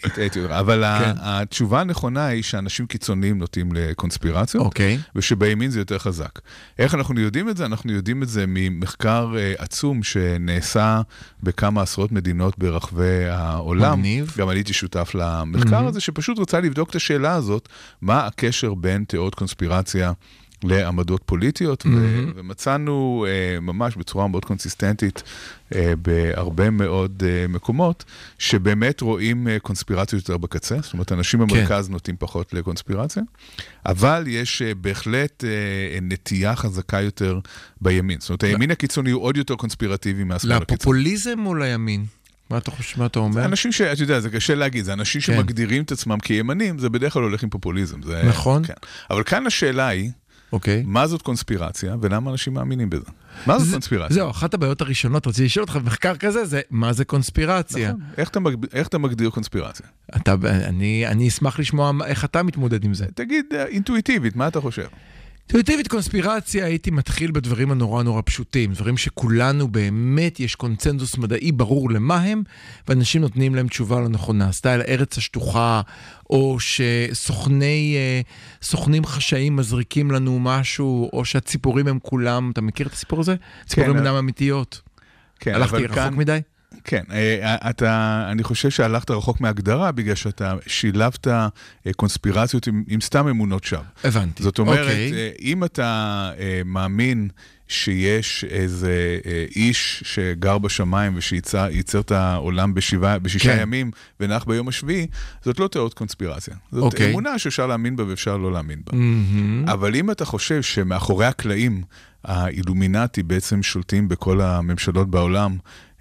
הטעיתי אותך. אבל כן. התשובה הנכונה היא שאנשים קיצוניים נוטים לקונספירציות. אוקיי. ושבימין זה יותר חזק. איך אנחנו יודעים את זה? אנחנו יודעים את זה ממחקר עצום שנעשה בכמה עשרות מדינות ברחבי העולם. מגניב. גם אני הייתי שותף למחקר מהמם. הזה, שפשוט רצה לבדוק את השאלה הזאת, מה הקשר בין תיאוריות קונספירציה לעמדות פוליטיות, ו- מהמם. ומצאנו אה, ממש בצורה מאוד קונסיסטנטית אה, בהרבה מאוד אה, מקומות, שבאמת רואים אה, קונספירציות יותר בקצה, זאת אומרת, אנשים כן. במרכז נוטים פחות לקונספירציה, אבל יש אה, בהחלט אה, נטייה חזקה יותר בימין. זאת אומרת, הימין הקיצוני הוא עוד יותר קונספירטיבי מהשמאל הקיצוני. לפופוליזם או לימין? מה אתה חושב, מה אתה אומר? זה אנשים ש... אתה יודע, זה קשה להגיד, זה אנשים כן. שמגדירים את עצמם כימנים, זה בדרך כלל הולך עם פופוליזם. זה... נכון. כן. אבל כאן השאלה היא, אוקיי. מה זאת קונספירציה ולמה אנשים מאמינים בזה? מה זאת זה- קונספירציה? זהו, אחת הבעיות הראשונות, רציתי לשאול אותך במחקר כזה, זה מה זה קונספירציה? נכון. איך אתה מגב- איך אתה מגדיר קונספירציה? אתה, אני, אני אשמח לשמוע איך אתה מתמודד עם זה. תגיד אה, אינטואיטיבית, מה אתה חושב? אינטואיטיבית קונספירציה, הייתי מתחיל בדברים הנורא נורא פשוטים, דברים שכולנו באמת, יש קונצנזוס מדעי ברור למה הם, ואנשים נותנים להם תשובה לא נכונה. סטייל ארץ השטוחה, או שסוכני, אה, חשאיים מזריקים לנו משהו, או שהציפורים הם כולם, אתה מכיר את הסיפור הזה? ציפורים אבל- אינם אמיתיות. כן, הלכתי רחוק כאן- מדי? כן, אה, אתה, אני חושב שהלכת רחוק מהגדרה, בגלל שאתה שילבת אה, קונספירציות עם, עם סתם אמונות שווא. הבנתי. זאת אומרת, אוקיי. אה, אם אתה אה, מאמין שיש איזה אה, איש שגר בשמיים ושייצר ייצר את העולם בשבעה, בשישה כן. ימים ונח ביום השביעי, זאת לא תיאוריות קונספירציה. זאת אוקיי. אמונה שאפשר להאמין בה ואפשר לא להאמין בה. מהמם. אבל אם אתה חושב שמאחורי הקלעים האילומינטי בעצם שולטים בכל הממשלות בעולם, אה,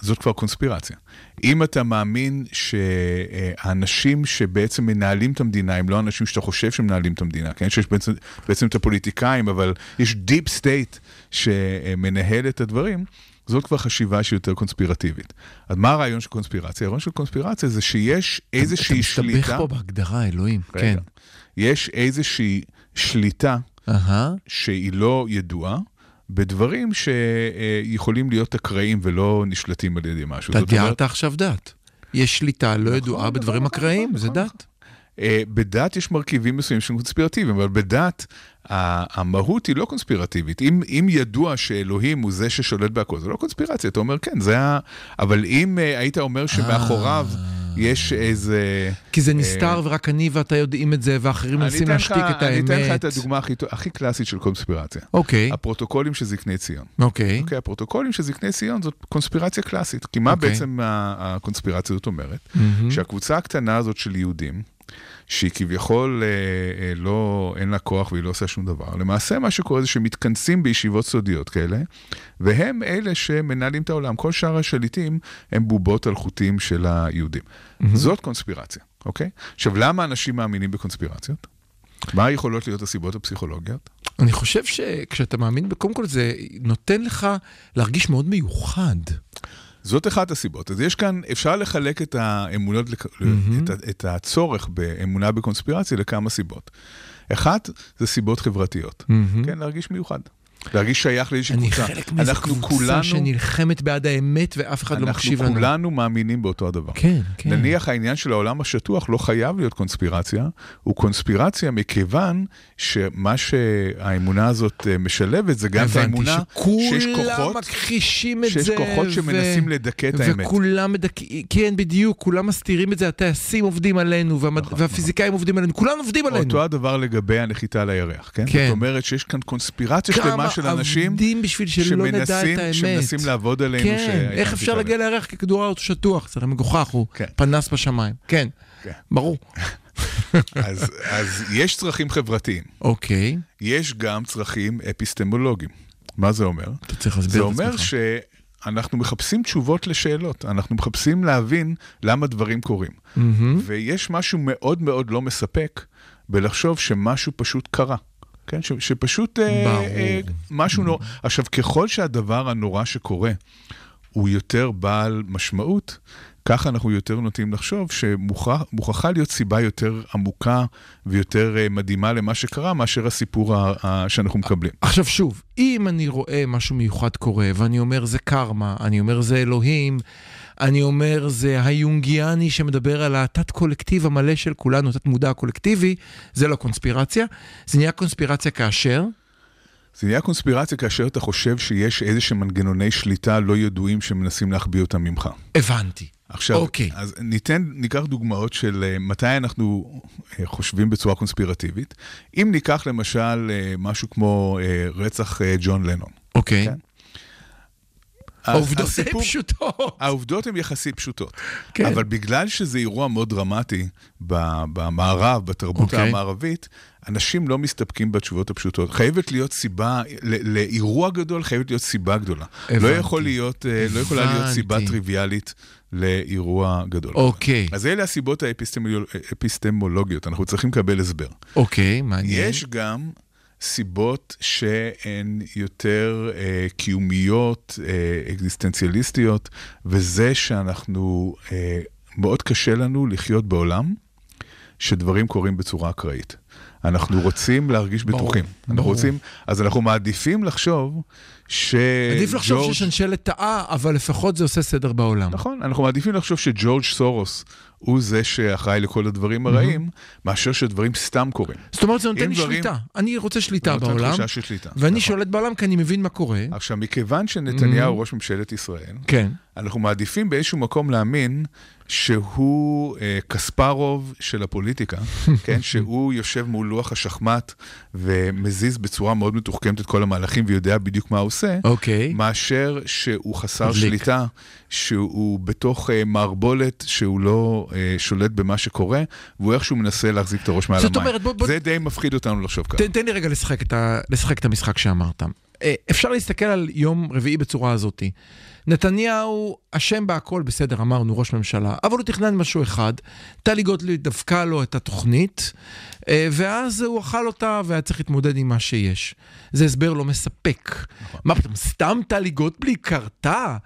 זאת כבר קונספירציה. אם אתה מאמין שהאנשים שבעצם מנהלים את המדינה הם לא אנשים שאתה חושב שמנהלים את המדינה, כן? שיש בעצם, בעצם את הפוליטיקאים, אבל יש deep state שמנהל את הדברים, זאת כבר חשיבה שהיא יותר קונספירטיבית. אז מה הרעיון של קונספירציה? הרעיון של קונספירציה זה שיש איזושהי אתה שליטה... מסתבך פה בהגדרה, אלוהים. רגע. כן. יש איזושהי שליטה אהה. שהיא לא ידועה, בדברים שיכולים להיות אקראיים ולא נשלטים על ידי משהו. אתה תיארת עכשיו דת. יש שליטה לא ידועה נכון, בדברים נכון, אקראיים, נכון, זה נכון. דת. אה, בדת יש מרכיבים מסוימים שהם קונספירטיביים, אבל בדת המהות היא לא קונספירטיבית. אם, אם ידוע שאלוהים הוא זה ששולט בהכל, זה לא קונספירציה, אתה אומר כן, זה ה... אבל אם אה, היית אומר שמאחוריו יש איזה... כי זה נסתר ורק אני ואתה יודעים את זה, ואחרים מנסים להשתיק את אני אתן לך האמת. את הדוגמה הכי, הכי קלאסית של קונספירציה. אוקיי, הפרוטוקולים של זקני ציון. אוקיי. אוקיי, הפרוטוקולים של זקני ציון זאת קונספירציה קלאסית. כי מה אוקיי. בעצם הקונספירציה הזאת אומרת? שהקבוצה הקטנה הזאת של יהודים, שהיא כביכול אה, אה, לא, אין לה כוח והיא לא עושה שום דבר, למעשה מה שקורה זה שמתכנסים בישיבות סודיות כאלה, והם אלה שמנהלים את העולם. כל שאר השליטים הם בובות על חוטים של היהודים. זאת קונספירציה, אוקיי? עכשיו, למה אנשים מאמינים בקונספירציות? מה יכולות להיות הסיבות הפסיכולוגיות? אני חושב שכשאתה מאמין, קודם כל זה נותן לך להרגיש מאוד מיוחד. זאת אחת הסיבות. אז יש כאן, אפשר לחלק את האמונות, מהמם. את, את הצורך באמונה בקונספירציה לכמה סיבות. אחת, זה סיבות חברתיות. מהמם. כן, להרגיש מיוחד. להרגיש שייך לאיזושהי אני קבוצה. חלק מאיזו אנחנו קבוצה כולנו, שנלחמת בעד האמת ואף אחד לא אנחנו מקשיב לנו. כולנו מאמינים באותו הדבר. כן, כן. נניח העניין של העולם השטוח לא חייב להיות קונספירציה, הוא קונספירציה מכיוון שמה שהאמונה הזאת אה, משלבת זה גם את האמונה שיש כוחות, מכחישים את זה. שיש כוחות שמנסים לדכא את האמת. וכולם מדכאים, כן, בדיוק, כולם מסתירים את זה, הטייסים עובדים עלינו, והמד... נכון, והפיזיקאים עובדים עלינו, כולם עובדים עלינו. אותו הדבר לגבי הנחיתה על הירח, כן? כן. זאת אומרת שיש כאן קונספירציה שלמה של אנשים עובדים בשביל שלא נדע את האמת. שמנסים לעבוד עלינו. כן, שהעניין איך אפשר. להגיע לירח כי כדור הארץ שטוח? זה מגוחך, הוא כן. פנס בשמיים. כן, כן. ברור. *laughs* אז, אז יש צרכים חברתיים, אוקיי, יש גם צרכים אפיסטמולוגיים. מה זה אומר? אתה צריך להסביר זה את אומר עצמך. שאנחנו מחפשים תשובות לשאלות, אנחנו מחפשים להבין למה דברים קורים. מהמם. ויש משהו מאוד מאוד לא מספק בלחשוב שמשהו פשוט קרה. כן, ש, שפשוט אה, ברור. אה, משהו נורא. עכשיו, ככל שהדבר הנורא שקורה הוא יותר בעל משמעות, ככה אנחנו יותר נוטים לחשוב שמוכרחה להיות סיבה יותר עמוקה ויותר אה, מדהימה למה שקרה, מאשר הסיפור ה, ה, שאנחנו מקבלים. עכשיו שוב, אם אני רואה משהו מיוחד קורה, ואני אומר זה קרמה, אני אומר זה אלוהים, אני אומר זה היונגיאני שמדבר על התת-קולקטיב המלא של כולנו, תת-מודע הקולקטיבי, זה לא קונספירציה. זה נהיה קונספירציה כאשר, זה נהיה קונספירציה כאשר אתה חושב שיש איזה שהם מנגנוני שליטה לא ידועים שמנסים להחביא אותם ממך. הבנתי. עכשיו, אוקיי. אז ניתן, ניקח דוגמאות של אה, מתי אנחנו אה, חושבים בצורה קונספירטיבית. אם ניקח למשל אה, משהו כמו רצח ג'ון לנון. אוקיי. כן. העובדות הן פשוטות. העובדות הן יחסית פשוטות. כן. אבל בגלל שזה אירוע מאוד דרמטי במערב, בתרבות אוקיי. המערבית, אנשים לא מסתפקים בתשובות הפשוטות. חייבת להיות סיבה, לאירוע גדול חייבת להיות סיבה גדולה. הבנתי. לא יכול להיות, אה, לא יכולה להיות הבנתי. סיבה טריוויאלית לאירוע גדול. אוקיי. אז אלה הסיבות האפיסטמול- האפיסטמולוגיות, אנחנו צריכים לקבל הסבר. אוקיי, מעניין. יש גם סיבות שהן יותר אה, קיומיות, אה, אקזיסטנציאליסטיות, וזה שאנחנו, אה, מאוד קשה לנו לחיות בעולם שדברים קורים בצורה אקראית. אנחנו רוצים להרגיש ברור, בטוחים. אנחנו ברור. רוצים, אז אנחנו מעדיפים לחשוב ש... עדיף לחשוב ג'ורג'- ששנשלת טעה, אבל לפחות זה עושה סדר בעולם. נכון, אנחנו מעדיפים לחשוב שג'ורג' סורוס הוא זה שאחראי לכל הדברים הרעים, מאשר שדברים סתם קורים. זאת אומרת, זה נותן לי דברים- שליטה. אני רוצה שליטה נותן בעולם, תחושה של שליטה. ואני נכון. שולט בעולם כי אני מבין מה קורה. עכשיו, מכיוון שנתניהו ראש ממשלת ישראל, כן. אנחנו מעדיפים באיזשהו מקום להאמין שהוא אה, קספרוב של הפוליטיקה, *laughs* כן? שהוא יושב מול לוח השחמט ומזיז בצורה מאוד מתוחכמת את כל המהלכים ויודע בדיוק מה הוא עושה, אוקיי. מאשר שהוא חסר מדליק. שליטה, שהוא בתוך אה, מערבולת, שהוא לא אה, שולט במה שקורה, והוא איכשהו מנסה להחזיק את הראש מעל המים. אומרת, בוא- בוא- זה די מפחיד אותנו לחשוב ככה. תן לי רגע לשחק את, ה, לשחק את המשחק שאמרת. אה, אפשר להסתכל על יום רביעי בצורה הזאת. נתניהו אשם בהכל, בסדר, אמרנו, ראש ממשלה, אבל הוא תכנן משהו אחד, טלי גוטליב דפקה לו את התוכנית, אה, ואז הוא אכל אותה והיה צריך להתמודד עם מה שיש. זה הסבר לא מספק. מה פתאום, סתם טלי גוטליב קרתה?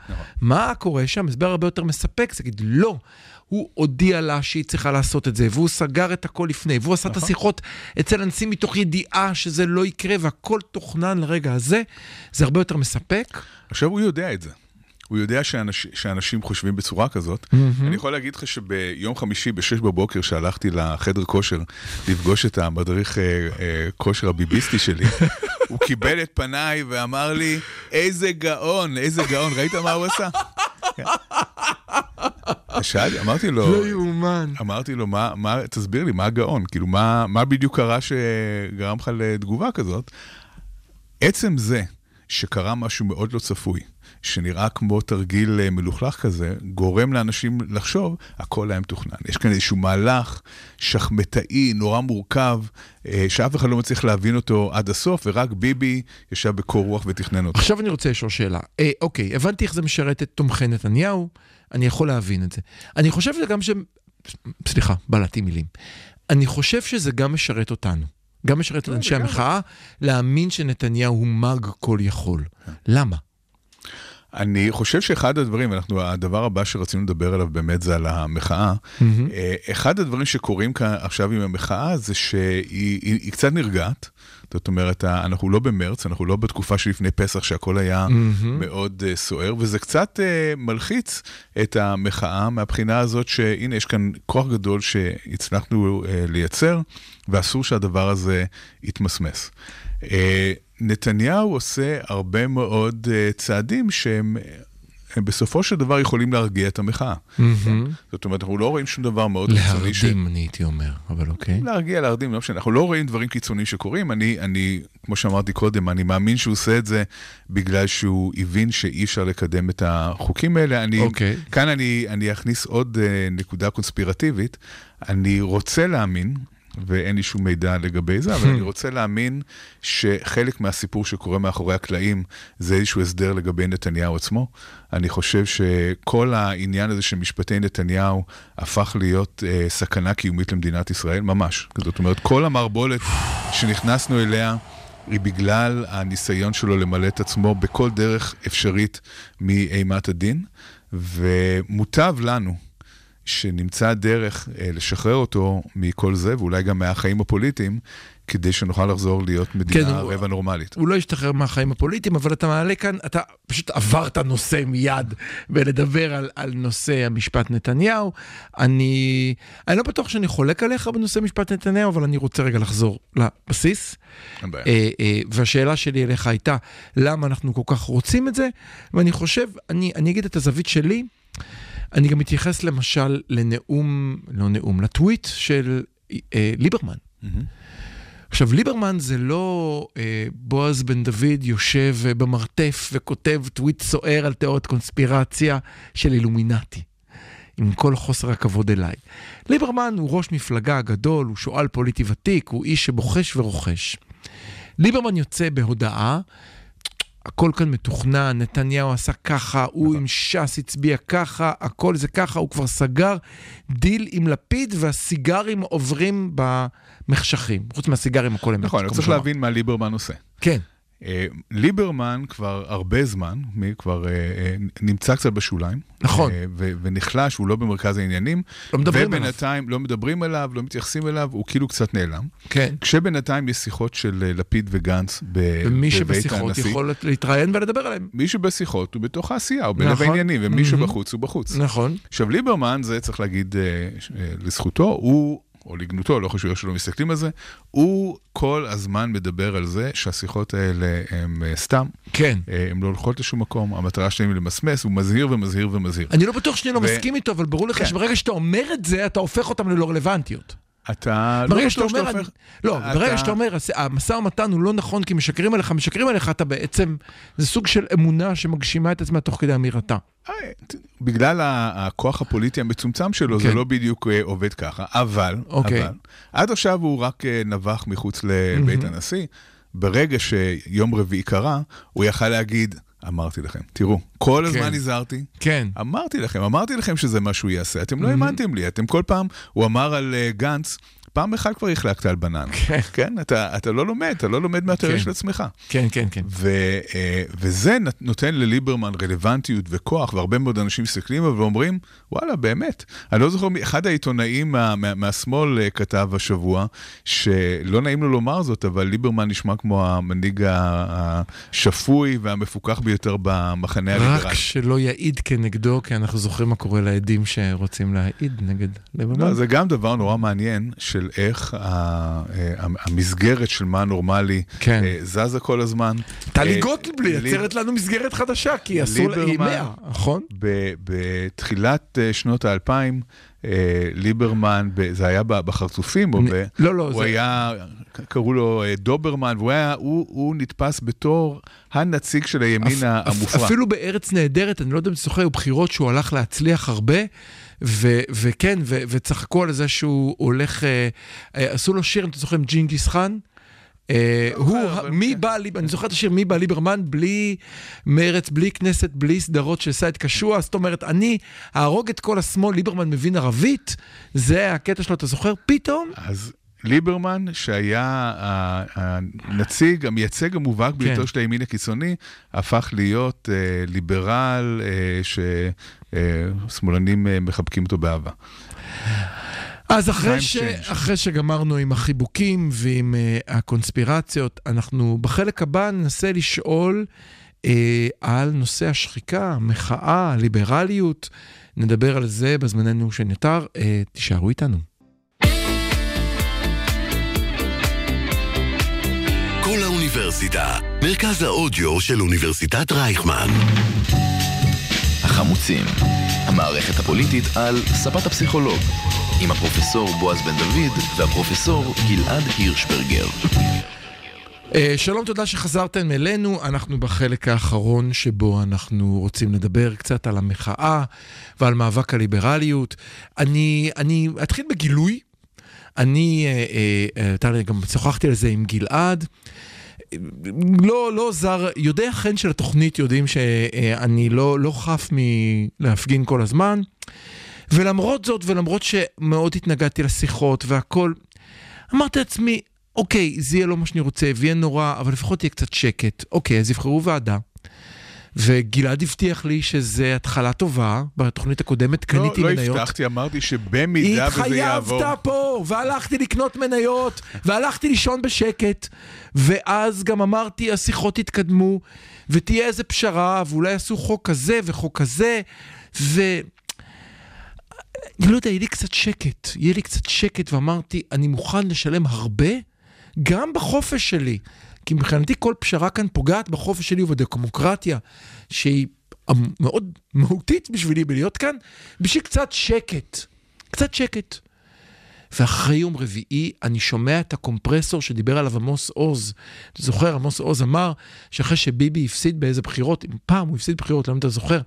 מה קורה שם? הסבר הרבה יותר מספק, זה להגיד, לא. הוא הודיע לה שהיא צריכה לעשות את זה, והוא סגר את הכל לפני, והוא עשה את השיחות אצל הנשיא מתוך ידיעה שזה לא יקרה, והכל תוכנן לרגע הזה, זה הרבה יותר מספק. עכשיו הוא יודע את זה. הוא יודע שאנש, שאנשים חושבים בצורה כזאת. אני יכול להגיד לך שביום חמישי ב-6 בבוקר, שהלכתי לחדר כושר לפגוש את המדריך אה, אה, כושר הביביסטי שלי, *laughs* הוא קיבל את פניי ואמר לי, איזה גאון, איזה גאון, ראית מה הוא עשה? שאלתי, אמרתי לו, לא יאומן. אמרתי לו, מה, מה, תסביר לי, מה הגאון? כאילו, מה, מה בדיוק קרה שגרם לך לתגובה כזאת? עצם זה שקרה משהו מאוד לא צפוי, שנראה כמו תרגיל אה, מלוכלך כזה, גורם לאנשים לחשוב, הכל היה מתוכנן. יש כאן איזשהו מהלך שחמטאי, נורא מורכב, אה, שאף אחד לא מצליח להבין אותו עד הסוף, ורק ביבי ישב בקור רוח ותכנן אותו. עכשיו אני רוצה לשאול שאלה. אה, אוקיי, הבנתי איך זה משרת את תומכי נתניהו, אני יכול להבין את זה. אני חושב שזה גם ש... סליחה, בלעתי מילים. אני חושב שזה גם משרת אותנו. גם משרת את אנשי המחאה, להאמין שנתניהו הוא מאג כל יכול. למה? אני חושב שאחד הדברים, אנחנו, הדבר הבא שרצינו לדבר עליו באמת זה על המחאה. אה, אחד הדברים שקורים כאן עכשיו עם המחאה זה שהיא היא, היא קצת נרגעת. זאת אומרת, אנחנו לא במרץ, אנחנו לא בתקופה שלפני פסח שהכל היה מאוד uh, סוער, וזה קצת uh, מלחיץ את המחאה מהבחינה הזאת שהנה, יש כאן כוח גדול שהצלחנו uh, לייצר, ואסור שהדבר הזה יתמסמס. Uh, נתניהו עושה הרבה מאוד uh, צעדים שהם הם בסופו של דבר יכולים להרגיע את המחאה. מהמם. זאת אומרת, אנחנו לא רואים שום דבר מאוד קיצוני. ש- להרדים, אני הייתי אומר, אבל אוקיי. להרגיע, להרדים, לא משנה. אנחנו לא רואים דברים קיצוניים שקורים. אני, אני, כמו שאמרתי קודם, אני מאמין שהוא עושה את זה בגלל שהוא הבין שאי אפשר לקדם את החוקים האלה. אני, אוקיי. כאן אני, אני אכניס עוד uh, נקודה קונספירטיבית. אני רוצה להאמין, ואין לי שום מידע לגבי זה, אבל *laughs* אני רוצה להאמין שחלק מהסיפור שקורה מאחורי הקלעים זה איזשהו הסדר לגבי נתניהו עצמו. אני חושב שכל העניין הזה של משפטי נתניהו הפך להיות uh, סכנה קיומית למדינת ישראל, ממש. זאת אומרת, כל המערבולת שנכנסנו אליה, היא בגלל הניסיון שלו למלא את עצמו בכל דרך אפשרית מאימת הדין, ומוטב לנו שנמצא דרך אה, לשחרר אותו מכל זה, ואולי גם מהחיים הפוליטיים, כדי שנוכל לחזור להיות מדינה כן, הוא- רבע נורמלית. הוא לא ישתחרר מהחיים הפוליטיים, אבל אתה מעלה כאן, אתה פשוט עברת נושא מיד בלדבר על, על נושא המשפט נתניהו. אני, אני לא בטוח שאני חולק עליך בנושא משפט נתניהו, אבל אני רוצה רגע לחזור לבסיס. אה, אה, והשאלה שלי אליך הייתה, למה אנחנו כל כך רוצים את זה? ואני חושב, אני, אני אגיד את הזווית שלי, אני גם מתייחס למשל לנאום, לא נאום, לטוויט של אה, ליברמן. מהמם. עכשיו, ליברמן זה לא אה, בועז בן דוד יושב אה, במרתף וכותב טוויט סוער על תיאוריות קונספירציה של אילומינטי. עם כל חוסר הכבוד אליי. ליברמן הוא ראש מפלגה גדול, הוא שועל פוליטי ותיק, הוא איש שבוחש ורוכש. ליברמן יוצא בהודעה, הכל כאן מתוכנן, נתניהו עשה ככה, הוא עם ש"ס הצביע ככה, הכל זה ככה, הוא כבר סגר דיל עם לפיד והסיגרים עוברים במחשכים. חוץ מהסיגרים הכל אמת. נכון, צריך. להבין מה ליברמן עושה. כן, ליברמן כבר הרבה זמן, מי כבר אה, אה, נמצא קצת בשוליים. נכון. אה, ונחלש, הוא לא במרכז העניינים. לא מדברים עליו. ובינתיים לא מדברים עליו, לא מתייחסים אליו, הוא כאילו קצת נעלם. כן. כשבינתיים יש שיחות של אה, לפיד וגנץ ב- ומי בבית שבשיחות הנשיא. יכול להתראיין ולדבר עליהם. מי שבשיחות הוא בתוך העשייה, הוא בלב נכון. העניינים, ומי. שבחוץ הוא בחוץ. נכון. עכשיו, ליברמן, זה צריך להגיד אה, אה, לזכותו, הוא, או לגנותו, לא חשוב איך שלא מסתכלים על זה, הוא כל הזמן מדבר על זה שהשיחות האלה הם אה, סתם, כן. אה, הן לא הולכות לשום מקום, המטרה שלהם היא למסמס, הוא מזהיר ומזהיר ומזהיר. אני לא בטוח שאני לא ו- מסכים איתו, אבל ברור לך כן. שברגע שאתה אומר את זה, אתה הופך אותם ללא רלוונטיות. אתה לא ברגע שאתה אומר, אני-. לא, אתה- ברגע שאתה אומר, "הס- המשא ומתן הוא לא נכון כי משקרים עליך, משקרים עליך, אתה בעצם, זה סוג של אמונה שמגשימה את עצמה תוך כדי אמירתה. בגלל הכוח הפוליטי המצומצם שלו, זה כן. לא בדיוק אה, עובד ככה, אבל, אוקיי. אבל, עד עכשיו הוא רק אה, נבח מחוץ לבית הנשיא. ברגע שיום רביעי קרה, הוא יכל להגיד, אמרתי לכם, תראו, כל הזמן כן. הזהרתי, כן. אמרתי לכם, אמרתי לכם שזה מה שהוא יעשה, אתם לא האמנתם לי, אתם כל פעם, הוא אמר על אה, גנץ, פעם אחת כבר החלקת על בננה. *laughs* כן. כן, אתה, אתה לא לומד, אתה לא לומד מהתיאוריה כן. של עצמך. כן, כן, כן. ו, אה, וזה נותן לליברמן רלוונטיות וכוח, והרבה מאוד אנשים מסתכלים עליו ואומרים, וואלה, באמת. אני לא זוכר, אחד העיתונאים מה, מה, מהשמאל אה, כתב השבוע, שלא נעים לו לומר זאת, אבל ליברמן נשמע כמו המנהיג השפוי והמפוכח ביותר במחנה הליברלי. רק שלא יעיד כנגדו, כי אנחנו זוכרים מה קורה לעדים שרוצים להעיד נגד ליברמן. לא, זה גם דבר נורא מעניין של איך ה- אה, המסגרת של מה נורמלי כן. אה, זזה כל הזמן. טלי אה, גוטליב ליב- מייצרת לנו מסגרת חדשה, כי אסור לה, היא מאה, נכון? ב- בתחילת שנות האלפיים, ליברמן, זה היה בחרצופים, או ב... לא, לא, הוא זה- היה, קראו לו דוברמן, והוא היה, הוא, הוא נתפס בתור הנציג של הימין אפ- המופרע. אפילו בארץ נהדרת, אני לא יודע אם אתה זוכר, בחירות שהוא הלך להצליח הרבה, ו- וכן, ו- וצחקו על זה שהוא הולך, אה, אה, עשו לו שיר, אם אתה זוכר, עם ג'ינגיס חאן. אה, הוא, זוכר, אבל מי כן. בא, ליב- אני זוכר את השיר מי בא ליברמן בלי מרץ, בלי כנסת, בלי סדרות של סייד קשוע, זאת אומרת, אני אהרוג את כל השמאל, ליברמן מבין ערבית, זה הקטע שלו, אתה זוכר? פתאום, אז ליברמן, שהיה הנציג, המייצג המובהק ביותר כן. של הימין הקיצוני, הפך להיות אה, ליברל אה, ששמאלנים אה, מחבקים אותו באהבה. אז אחרי, ש... change. אחרי שגמרנו עם החיבוקים ועם uh, הקונספירציות, אנחנו בחלק הבא ננסה לשאול uh, על נושא השחיקה, המחאה, הליברליות. נדבר על זה בזמננו שנותר. Uh, תישארו איתנו. האוניברסיטה, מרכז האודיו של אוניברסיטת רייכמן. החמוצים, המערכת הפוליטית על ספת הפסיכולוג, עם הפרופסור בועז בן דוד והפרופסור גלעד הירשברגר. אה, שלום, תודה שחזרתם אלינו. אנחנו בחלק האחרון שבו אנחנו רוצים לדבר קצת על המחאה ועל מאבק הליברליות. אני, אני אתחיל בגילוי. אני, אה, אה, אה, גם שוחחתי על זה עם גלעד. לא, לא זר, יודעי החן של התוכנית יודעים שאני לא, לא חף מלהפגין כל הזמן. ולמרות זאת, ולמרות שמאוד התנגדתי לשיחות והכל, אמרתי לעצמי, אוקיי, זה יהיה לא מה שאני רוצה, ויהיה נורא, אבל לפחות יהיה קצת שקט. אוקיי, אז יבחרו ועדה. וגלעד הבטיח לי שזה התחלה טובה, בתוכנית הקודמת קניתי לא, מניות. לא הבטחתי, אמרתי שבמידה וזה יעבור... התחייבת פה, והלכתי לקנות מניות, והלכתי לישון בשקט, ואז גם אמרתי, השיחות יתקדמו, ותהיה איזה פשרה, ואולי יעשו חוק כזה וחוק כזה, ו... לא יודע, יהיה לי קצת שקט, יהיה לי קצת שקט, ואמרתי, אני מוכן לשלם הרבה, גם בחופש שלי. כי מבחינתי כל פשרה כאן פוגעת בחופש שלי ובדמוקרטיה, שהיא מאוד מהותית בשבילי בלהיות כאן, בשביל קצת שקט. קצת שקט. ואחרי יום רביעי אני שומע את הקומפרסור שדיבר עליו עמוס עוז. אתה זוכר, עמוס עוז אמר שאחרי שביבי הפסיד באיזה בחירות, אם פעם הוא הפסיד בחירות, למה אתה זוכר?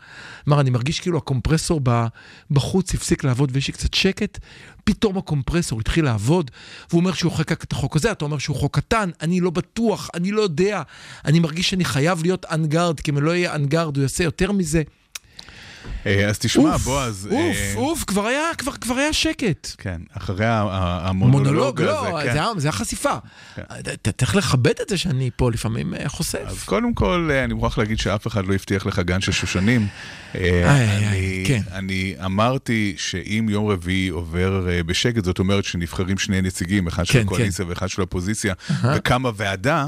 אמר, אני מרגיש כאילו הקומפרסור בחוץ הפסיק לעבוד ויש לי קצת שקט. פתאום הקומפרסור התחיל לעבוד, והוא אומר שהוא חוקק את החוק הזה, אתה אומר שהוא חוק קטן, אני לא בטוח, אני לא יודע. אני מרגיש שאני חייב להיות אנגרד, כי אם לא יהיה אנגרד הוא יעשה יותר מזה. אה, אז תשמע, בועז... אוף, אה, אוף, כבר היה, שקט. כן, אחרי המונולוג הזה, לא, כן. זה, היה, זה היה חסיפה. כן. אתה צריך לכבד את זה שאני פה לפעמים אה, חושף. אז קודם כל, אני מוכרח להגיד שאף אחד לא הבטיח לך גן של שושנים. אני, כן. אני אמרתי שאם יום רביעי עובר בשקט, זאת אומרת שנבחרים שני נציגים, אחד של הקואליציה כן. ואחד של האופוזיציה, וקמה ועדה.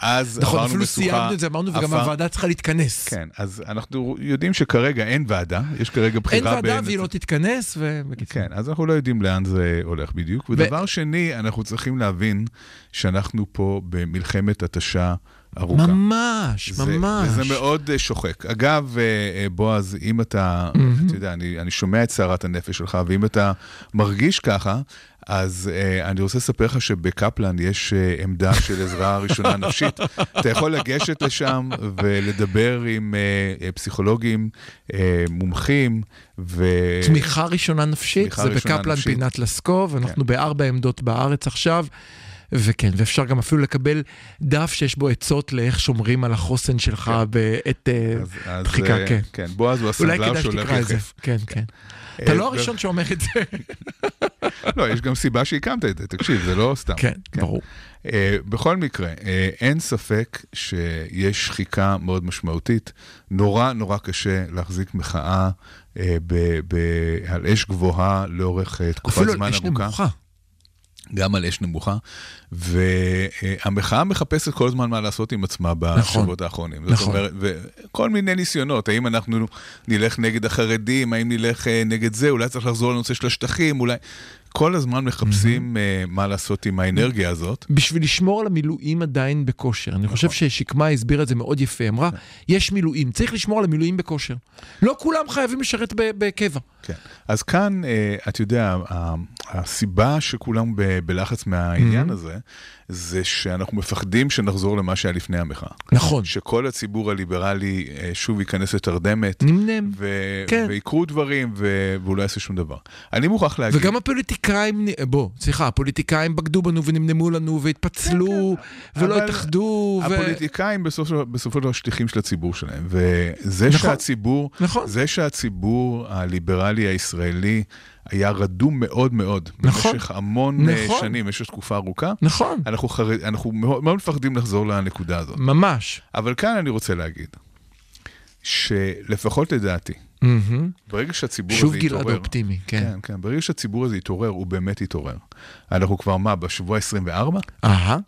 אז נכון, אפילו. סיימנו את זה, אמרנו, וגם הוועדה צריכה להתכנס. כן, אז אנחנו יודעים שכרגע אין ועדה, יש כרגע אין בחירה ועדה בין... והיא לא תתכנס, ובקיצור. כן, אז אנחנו לא יודעים לאן זה הולך בדיוק. ודבר שני, אנחנו צריכים להבין שאנחנו פה במלחמת התשה ארוכה. ממש, זה- ממש. וזה מאוד אה, שוחק. אגב, אה, אה, בועז, אם אתה, אתה יודע, אני, אני שומע את סערת הנפש שלך, ואם אתה מרגיש ככה, אז אה, אני רוצה לספר לך שבקפלן יש אה, עמדה של עזרה ראשונה *laughs* נפשית. אתה יכול לגשת לשם ולדבר עם אה, פסיכולוגים אה, מומחים, ו... תמיכה ראשונה נפשית, תמיכה זה ראשונה בקפלן נפשית. פינת לסקוב, אנחנו בארבע עמדות בארץ עכשיו. וכן, ואפשר גם אפילו לקבל דף שיש בו עצות לאיך שומרים על החוסן שלך כן. בעת אה, אז, דחיקה, אה, כן. כן, בועז הוא אולי הסנדלר כדאי שהולך שתקרא את זה. יחף. כן, כן. אתה אה, לא ו- הראשון שאומר את זה. *laughs* לא, יש גם סיבה שהקמת את זה, תקשיב, זה לא סתם. כן, ברור. Uh, בכל מקרה, uh, אין ספק שיש שחיקה מאוד משמעותית. נורא נורא קשה להחזיק מחאה uh, על אש גבוהה לאורך uh, תקופת אפילו זמן על אש ארוכה. נמוכה. גם על אש נמוכה. והמחאה מחפשת כל הזמן מה לעשות עם עצמה בשבועות האחרונים. זאת נכון. אומרת, וכל מיני ניסיונות, האם אנחנו נלך נגד החרדים, האם נלך אה, נגד זה, אולי צריך לחזור לנושא של השטחים, אולי... כל הזמן מחפשים אה, מה לעשות עם האנרגיה הזאת. בשביל לשמור על המילואים עדיין בכושר. אני נכון. חושב ששקמה הסבירה את זה מאוד יפה. אמרה, יש מילואים, צריך לשמור על המילואים בכושר. לא כולם חייבים לשרת בקבע. כן. אז כאן, אה, אתה יודע, הסיבה שכולם ב- בלחץ מהעניין הזה, זה שאנחנו מפחדים שנחזור למה שהיה לפני המחאה. נכון. שכל הציבור הליברלי אה, שוב ייכנס לתרדמת. נמנם. ו- כן. ויקרו דברים, ו- והוא לא יעשה שום דבר. אני מוכרח להגיד... וגם הפוליטיקאים, בוא, סליחה, הפוליטיקאים בגדו בנו ונמנמו לנו והתפצלו ולא כן, אבל התאחדו. ו- הפוליטיקאים בסופו של- בסופו של דבר שליחים של הציבור שלהם, וזה נכון. שהציבור, נכון. זה שהציבור הליברלי הישראלי היה רדום מאוד מאוד, נכון. במשך המון אה, נכון. שנים, במשך תקופה ארוכה, נכון, אנחנו, חרד, אנחנו מאוד, מאוד מפחדים לחזור לנקודה הזאת. ממש. אבל כאן אני רוצה להגיד, שלפחות לדעתי, מהמם. ברגע שהציבור שוב הזה גלעד יתעורר, אופטימי, כן. כן, כן, ברגע שהציבור הזה יתעורר, הוא באמת יתעורר. אנחנו כבר מה, בשבוע 24? אהה,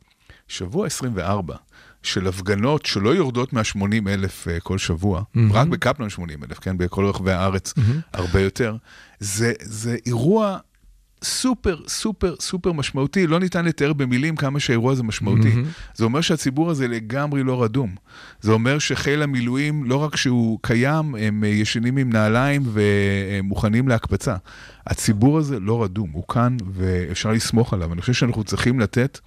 שבוע 24 של הפגנות שלא יורדות מה-80 אלף uh, כל שבוע, mm-hmm. רק בקפלן 80 אלף, כן, בכל רחבי הארץ mm-hmm. הרבה יותר, זה, זה אירוע סופר, סופר, סופר משמעותי. לא ניתן לתאר במילים כמה שהאירוע הזה משמעותי. מהמם. זה אומר שהציבור הזה לגמרי לא רדום. זה אומר שחיל המילואים, לא רק שהוא קיים, הם אה, ישנים עם נעליים ומוכנים להקפצה. הציבור הזה לא רדום, הוא כאן ואפשר לסמוך עליו. אני חושב שאנחנו צריכים לתת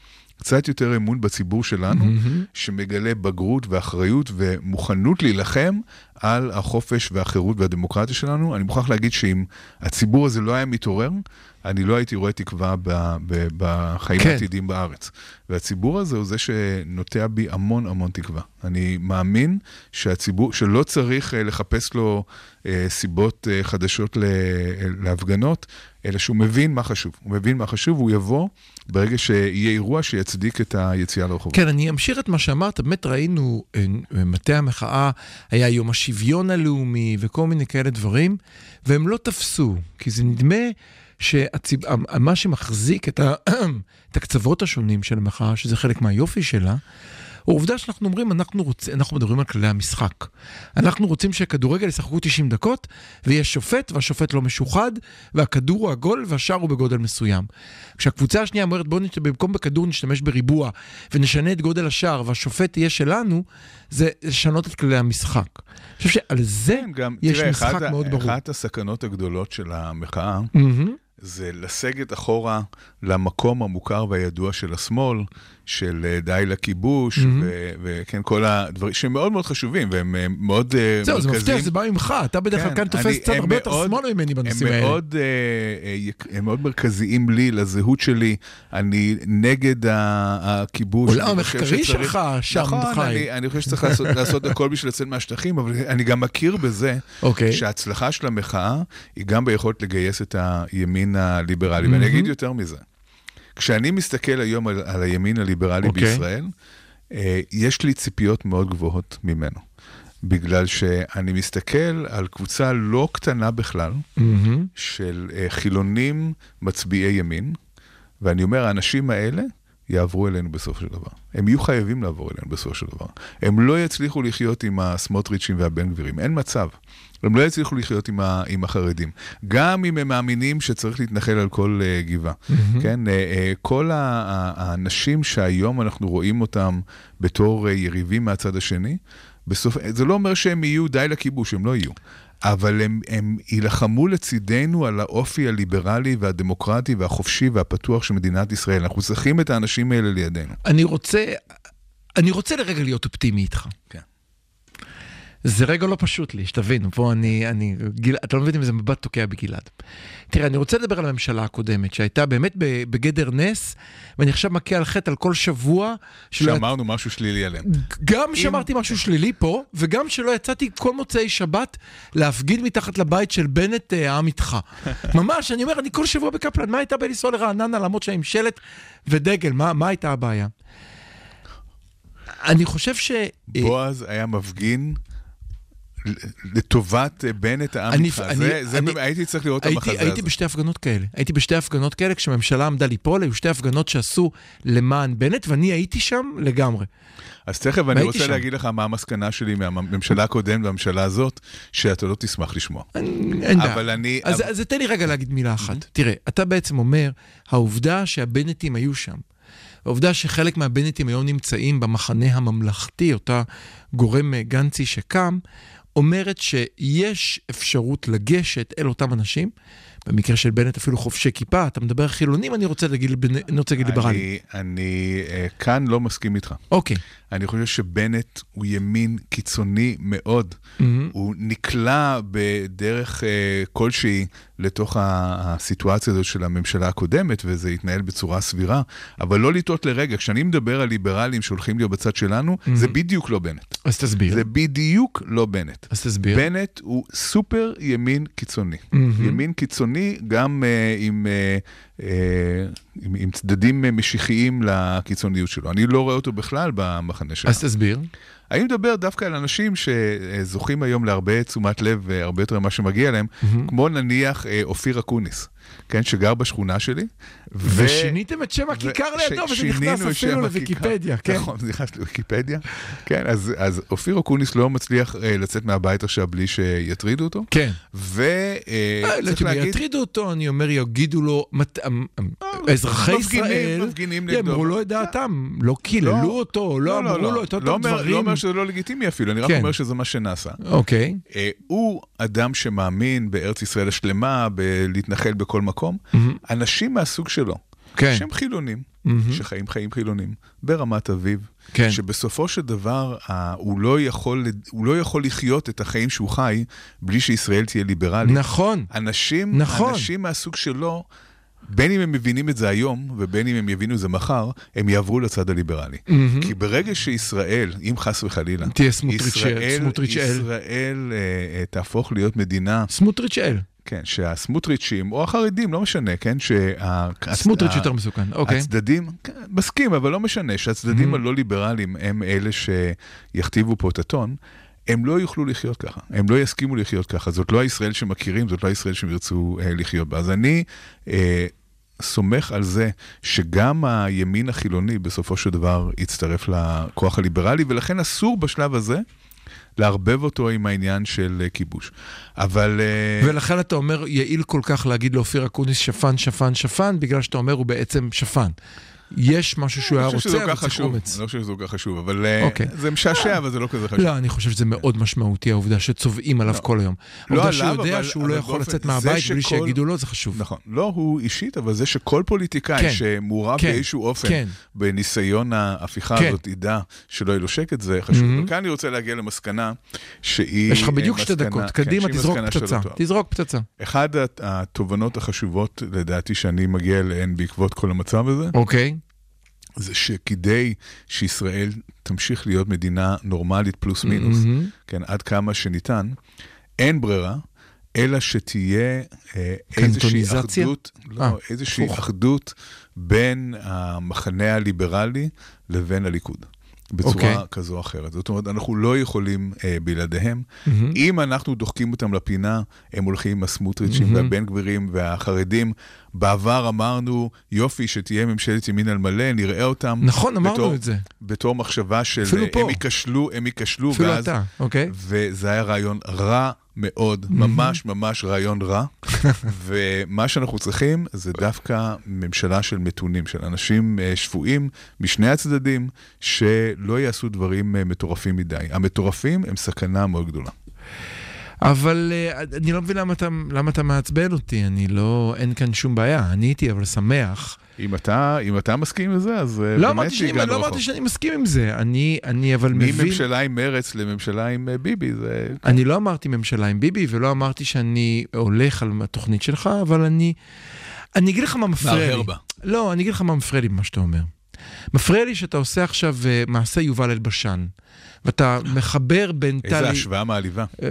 קצת יותר אמון בציבור שלנו, מהמם. שמגלה בגרות ואחריות ומוכנות להילחם על החופש והחירות והדמוקרטיה שלנו. אני מוכרח להגיד שאם הציבור הזה לא היה מתעורר, אני לא הייתי רואה תקווה ב- ב- בחיים כן. העתידיים בארץ. והציבור הזה הוא זה שנוטע בי המון המון תקווה. אני מאמין שהציבור, שלא צריך אה, לחפש לו אה, סיבות אה, חדשות ל- אה, להפגנות, אלא שהוא מבין מה חשוב. הוא מבין מה חשוב, והוא יבוא ברגע שיהיה אירוע שיצדיק את היציאה לרחובות. כן, אני אמשיך את מה שאמרת, באמת ראינו, אה, מטה המחאה, היה יום השוויון הלאומי וכל מיני כאלה דברים, והם לא תפסו, כי זה נדמה שמה שמחזיק את, ה... *clears throat* את הקצוות השונים של המחאה, שזה חלק מהיופי שלה, הוא עובדה שאנחנו אומרים, אנחנו, רוצ... אנחנו מדברים על כללי המשחק. אנחנו רוצים שכדורגל ישחקו 90 דקות, ויש שופט, והשופט לא משוחד, והכדור הוא עגול, והשאר הוא בגודל מסוים. כשהקבוצה השנייה אומרת, בואו נשת... במקום בכדור נשתמש בריבוע, ונשנה את גודל השער, והשופט יהיה שלנו, זה לשנות את כללי המשחק. אני חושב שעל זה כן, גם, יש תראה, משחק אחת, ה- מאוד ברור. אחת הסכנות הגדולות של המחאה מהמם. זה לסגת אחורה למקום המוכר והידוע של השמאל, של אה, די לכיבוש. ו- וכן, כל הדברים שהם מאוד מאוד חשובים, והם אה, מאוד אה, זהו, זה מרכזיים. מפתיע, זה בא ממך, אתה בדרך כלל כן, כאן תופס הם הרבה יותר מאוד- שמאל ממני בנושאים האלה. מאוד, הם מאוד מרכזיים לי, לזהות שלי. אני נגד הכיבוש. עולם המחקרי שלך שם נכון, חי. אני, אני חושב שצריך לעשות, *laughs* לעשות הכל בשביל לצאת מהשטחים, אבל אני גם מכיר בזה אוקיי. שההצלחה של המחאה היא גם ביכולת לגייס את הימין הליברלי. ואני אגיד יותר מזה. כשאני מסתכל היום על, על הימין הליברלי אוקיי. בישראל, אה, יש לי ציפיות מאוד גבוהות ממנו. בגלל שאני מסתכל על קבוצה לא קטנה בכלל, מהמם. של אה, חילונים מצביעי ימין, ואני אומר, האנשים האלה יעברו אלינו בסופו של דבר. הם יהיו חייבים לעבור אלינו בסופו של דבר. הם לא יצליחו לחיות עם הסמוטריצ'ים והבן גבירים, אין מצב. הם לא יצליחו לחיות עם, ה, עם החרדים. גם אם הם מאמינים שצריך להתנחל על כל uh, גבעה. כן, uh, uh, כל ה- ה- האנשים שהיום אנחנו רואים אותם בתור uh, יריבים מהצד השני, בסוף, זה לא אומר שהם יהיו די לכיבוש, הם לא יהיו. אבל הם, הם יילחמו לצידנו על האופי הליברלי והדמוקרטי והחופשי והפתוח של מדינת ישראל. אנחנו צריכים את האנשים האלה לידינו. אני רוצה, אני רוצה לרגע להיות אופטימי איתך. כן. זה רגע לא פשוט לי, שתבין, פה אני, אני, גיל, אתה לא מבין אם זה מבט תוקע בגלעד. תראה, אני רוצה לדבר על הממשלה הקודמת, שהייתה באמת בגדר נס, ואני עכשיו מכה על חטא על כל שבוע, שאמרנו משהו שלילי עליהם. גם שאמרתי משהו שלילי פה, וגם שלא יצאתי כל מוצאי שבת להפגין מתחת לבית של בנט אה, העם איתך. *laughs* ממש, אני אומר, אני כל שבוע בקפלן, מה הייתה בלנסוע לרעננה לעמוד שם עם שלט ודגל, מה, מה הייתה הבעיה? אני חושב ש... בועז היה מפגין לטובת אה, בנט העם אני- איתך. אני- זה, זה, אני- הייתי צריך לראות את הייתי, המחזה הייתי הזה. בשתי הפגנות כאלה. הייתי בשתי הפגנות כאלה כשהממשלה עמדה ליפול, היו שתי הפגנות שעשו למען בנט, ואני הייתי שם לגמרי. אז תכף אני רוצה שם. להגיד לך מה המסקנה שלי מהממשלה הקודמת והממשלה הזאת, שאתה לא תשמח לשמוע. אין בעיה. אבל אני... אז, אבל- אז תן לי רגע להגיד מילה אחת. תראה, אתה בעצם אומר, העובדה שהבנטים היו שם, העובדה שחלק מהבנטים היום נמצאים במחנה הממלכתי, אותה גורם אה, גנצי שקם, אומרת שיש אפשרות לגשת אל אותם אנשים, במקרה של בנט אפילו חובשי כיפה, אתה מדבר חילונים, אני רוצה להגיד, אני רוצה להגיד ליברלים. אני, אני אה, כאן לא מסכים איתך. אוקיי. אני חושב שבנט הוא ימין קיצוני מאוד. מהמם. הוא נקלע בדרך אה, כלשהי לתוך הסיטואציה הזאת של הממשלה הקודמת, וזה התנהל בצורה סבירה, אבל לא לטעות לרגע. כשאני מדבר על ליברלים שהולכים להיות בצד שלנו, זה בדיוק לא בנט. אז תסביר. זה בדיוק לא בנט. אז תסביר. בנט הוא סופר ימין קיצוני. מהמם. ימין קיצוני גם uh, עם, uh, uh, עם, עם צדדים משיחיים לקיצוניות שלו. אני לא רואה אותו בכלל במחנה שלנו. אז תסביר. אני מדבר דווקא על אנשים שזוכים היום להרבה תשומת לב והרבה יותר ממה שמגיע להם, כמו נניח אה, אופיר אקוניס, כן, שגר בשכונה שלי. ו- ושיניתם את שם הכיכר ו- לידו, וזה שינינו נכנס אפילו לוויקיפדיה. כן. *laughs* נכון, זה נכנס לוויקיפדיה. כן, אז, אז אופיר אקוניס לא מצליח אה, לצאת מהבית עכשיו בלי שיטרידו אותו. כן. וצריך לא יודעת אם להגיד, יטרידו אותו, אני אומר, יגידו לו, מת- אזרחי מפגינים- ישראל. יאמרו לו את דעתם, לא קיללו אותו, לא אמרו לו את לא אותם אומר- לא דברים. אומר שזה לא לגיטימי אפילו, אני רק כן. אומר שזה מה שנעשה. אוקיי. אה, הוא אדם שמאמין בארץ ישראל השלמה, בלהתנחל בכל מקום. אנשים מהסוג שלו, כן. שהם חילונים, מהמם. שחיים חיים חילונים, ברמת אביב, כן. שבסופו של דבר אה, הוא לא, יכול, הוא לא יכול לחיות את החיים שהוא חי בלי שישראל תהיה ליברלית. נכון. אנשים, נכון. אנשים מהסוג שלו, בין אם הם מבינים את זה היום, ובין אם הם יבינו את זה מחר, הם יעברו לצד הליברלי. מהמם. כי ברגע שישראל, אם חס וחלילה, תהיה סמוטריץ'- ישראל, סמוטריץ' אל. ישראל אה, אה, תהפוך להיות מדינה, סמוטריץ' אל. כן, שהסמוטריצ'ים, או החרדים, לא משנה, כן, שה... סמוטריץ' יותר מסוכן, אוקיי. הצדדים, כן, מסכים, אבל לא משנה, שהצדדים Mhm. הלא ליברליים הם אלה שיכתיבו פה את הטון. הם לא יוכלו לחיות ככה, הם לא יסכימו לחיות ככה, זאת לא הישראל שמכירים, זאת לא הישראל שהם ירצו אה, לחיות בה. אז אני אה, סומך על זה שגם הימין החילוני בסופו של דבר יצטרף לכוח הליברלי, ולכן אסור בשלב הזה לערבב אותו עם העניין של אה, כיבוש. אבל... אה, ולכן אתה אומר, יעיל כל כך להגיד לאופיר אקוניס שפן, שפן, שפן, בגלל שאתה אומר הוא בעצם שפן. יש משהו שהוא היה רוצה, לא אבל צריך אומץ. אני לא חושב שזה כל כך חשוב, אבל אה, אוקיי. זה משעשע, אבל זה לא כזה חשוב. לא, אני חושב שזה מאוד משמעותי, העובדה שצובעים עליו כל היום. לא העובדה שהוא יודע שהוא לא יכול לצאת מהבית בלי שיגידו לו, זה חשוב. נכון. לא הוא אישית, אבל זה שכל פוליטיקאי כן. שמעורב כן. באיזשהו אופן כן. בניסיון ההפיכה כן. הזאת ידע שלא יהיה לו שקט, זה חשוב. וכאן אני רוצה להגיע למסקנה שהיא... יש לך בדיוק אה, שתי מסקנה- דקות, קדימה, תזרוק פצצה. תזרוק פצצה. אחד הת- התובנות החשובות, לדעתי, שאני מגיע אליהן בעקבות כל המצב הזה, אוקיי. זה שכדי שישראל תמשיך להיות מדינה נורמלית פלוס מינוס, מהמם. כן, עד כמה שניתן, אין ברירה, אלא שתהיה אה, איזושהי? אחדות, אה, לא, איזושהי הפוך. אחדות בין המחנה הליברלי לבין הליכוד. בצורה אוקיי. כזו או אחרת. זאת אומרת, אנחנו לא יכולים אה, בלעדיהם. מהמם. אם אנחנו דוחקים אותם לפינה, הם הולכים עם הסמוטריצ'ים מהמם. והבן גבירים והחרדים. בעבר אמרנו, יופי, שתהיה ממשלת ימין על מלא, נראה אותם. נכון, אמרנו בתור- את זה. בתור מחשבה של אפילו אה, פה. הם ייכשלו, הם ייכשלו, אפילו ואז... אתה, אוקיי? וזה היה רעיון רע מאוד, ממש ממש רעיון רע. *laughs* ומה שאנחנו צריכים זה דווקא ממשלה של מתונים, של אנשים אה, שפויים משני הצדדים, שלא יעשו דברים אה, מטורפים מדי. המטורפים הם סכנה מאוד גדולה. אבל אה, אני לא מבין למה אתה, למה אתה מעצבן אותי, אני לא, אין כאן שום בעיה, אני הייתי אבל שמח. אם אתה, אם אתה מסכים לזה, אז אה, לא באמת אמרתי, שאני, הגענו לא רחוק. אמרתי שאני מסכים עם זה, אני, אני אבל מבין... מממשלה עם מרץ לממשלה עם אה, ביבי, זה... אני לא אמרתי ממשלה עם ביבי, ולא אמרתי שאני הולך על התוכנית שלך, אבל אני... אני אגיד לך מה מפריע לי. בה. לא, אני אגיד לך מה מפריע לי במה שאתה אומר. מפריע לי שאתה עושה עכשיו אה, מעשה יובל אלבשן, ואתה מחבר בין טלי... איזה השוואה מעליבה. אה,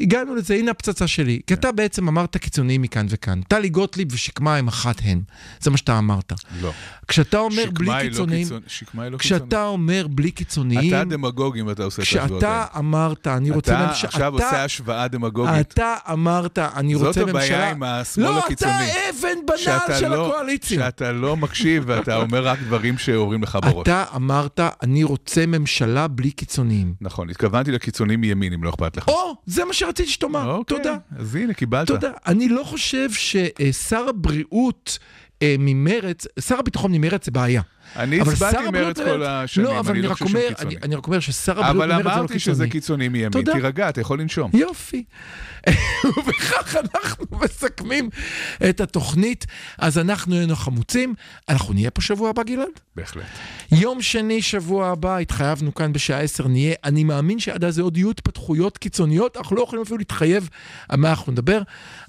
הגענו לזה, הנה הפצצה שלי. כי אתה בעצם אמרת קיצוניים מכאן וכאן. טלי גוטליב ושקמה הם אחת הן. זה מה שאתה אמרת. לא. כשאתה אומר בלי לא קיצוניים. שקמה היא לא קיצונית. כשאתה אומר בלי קיצוניים, אתה דמגוג אם אתה עושה את ההשוואות כשאתה האלה. אמרת, אני רוצה אתה ממשלה... עכשיו אתה- עושה השוואה דמגוגית. אתה אמרת, אני זאת רוצה ממשלה... הבעיה עם השמאל לא, הקיצוני. אתה אבן בנעל של לא- הקואליציה. שאתה לא מקשיב ואתה אומר רק דברים שעוברים לך בראש. אתה אמרת, אני רוצה ממשלה בלי קיצוניים. נכון, התכוונתי לקיצונים מימין, אם לא אכפת לך. או, זה מה שרציתי שתאמר, אוקיי, תודה. אז הנה, קיבלת. תודה. אני לא חושב ששר הבריאות אה, ממרץ, שר הביטחון ממרץ זה בעיה. אני אבל הצבעתי מרץ כל השנים, לא, אבל אני אני לא חושב שהם אומר, קיצוניים. אני- רק אומר ששר הבריאות אבל ממרץ זה לא אמרתי שזה קיצוני. קיצוני מימין. תירגע, אתה יכול לנשום. יופי. *laughs* ובכך אנחנו מסכמים את התוכנית. אז אנחנו היינו חמוצים. אנחנו נהיה פה שבוע הבא, גלעד? בהחלט. יום שני, שבוע הבא, התחייבנו כאן בשעה 10 נהיה. אני מאמין שעד אז עוד יהיו התפתחויות קיצוניות, אנחנו לא יכולים אפילו להתחייב על מה אנחנו נדבר.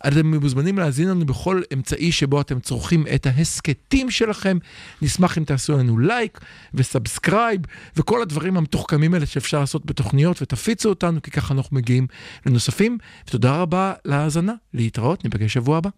אתם מוזמנים להאזין לנו בכל אמצעי שבו אתם צורכים את ההסכתים שלכם. נשמח אם תעשו לנו לייק ו subscribe וכל הדברים המתוחכמים האלה שאפשר לעשות בתוכניות ותפיצו אותנו, כי ככה אנחנו מגיעים לנוספים. ותודה רבה להאזנה, להתראות, ניפגש שבוע הבא.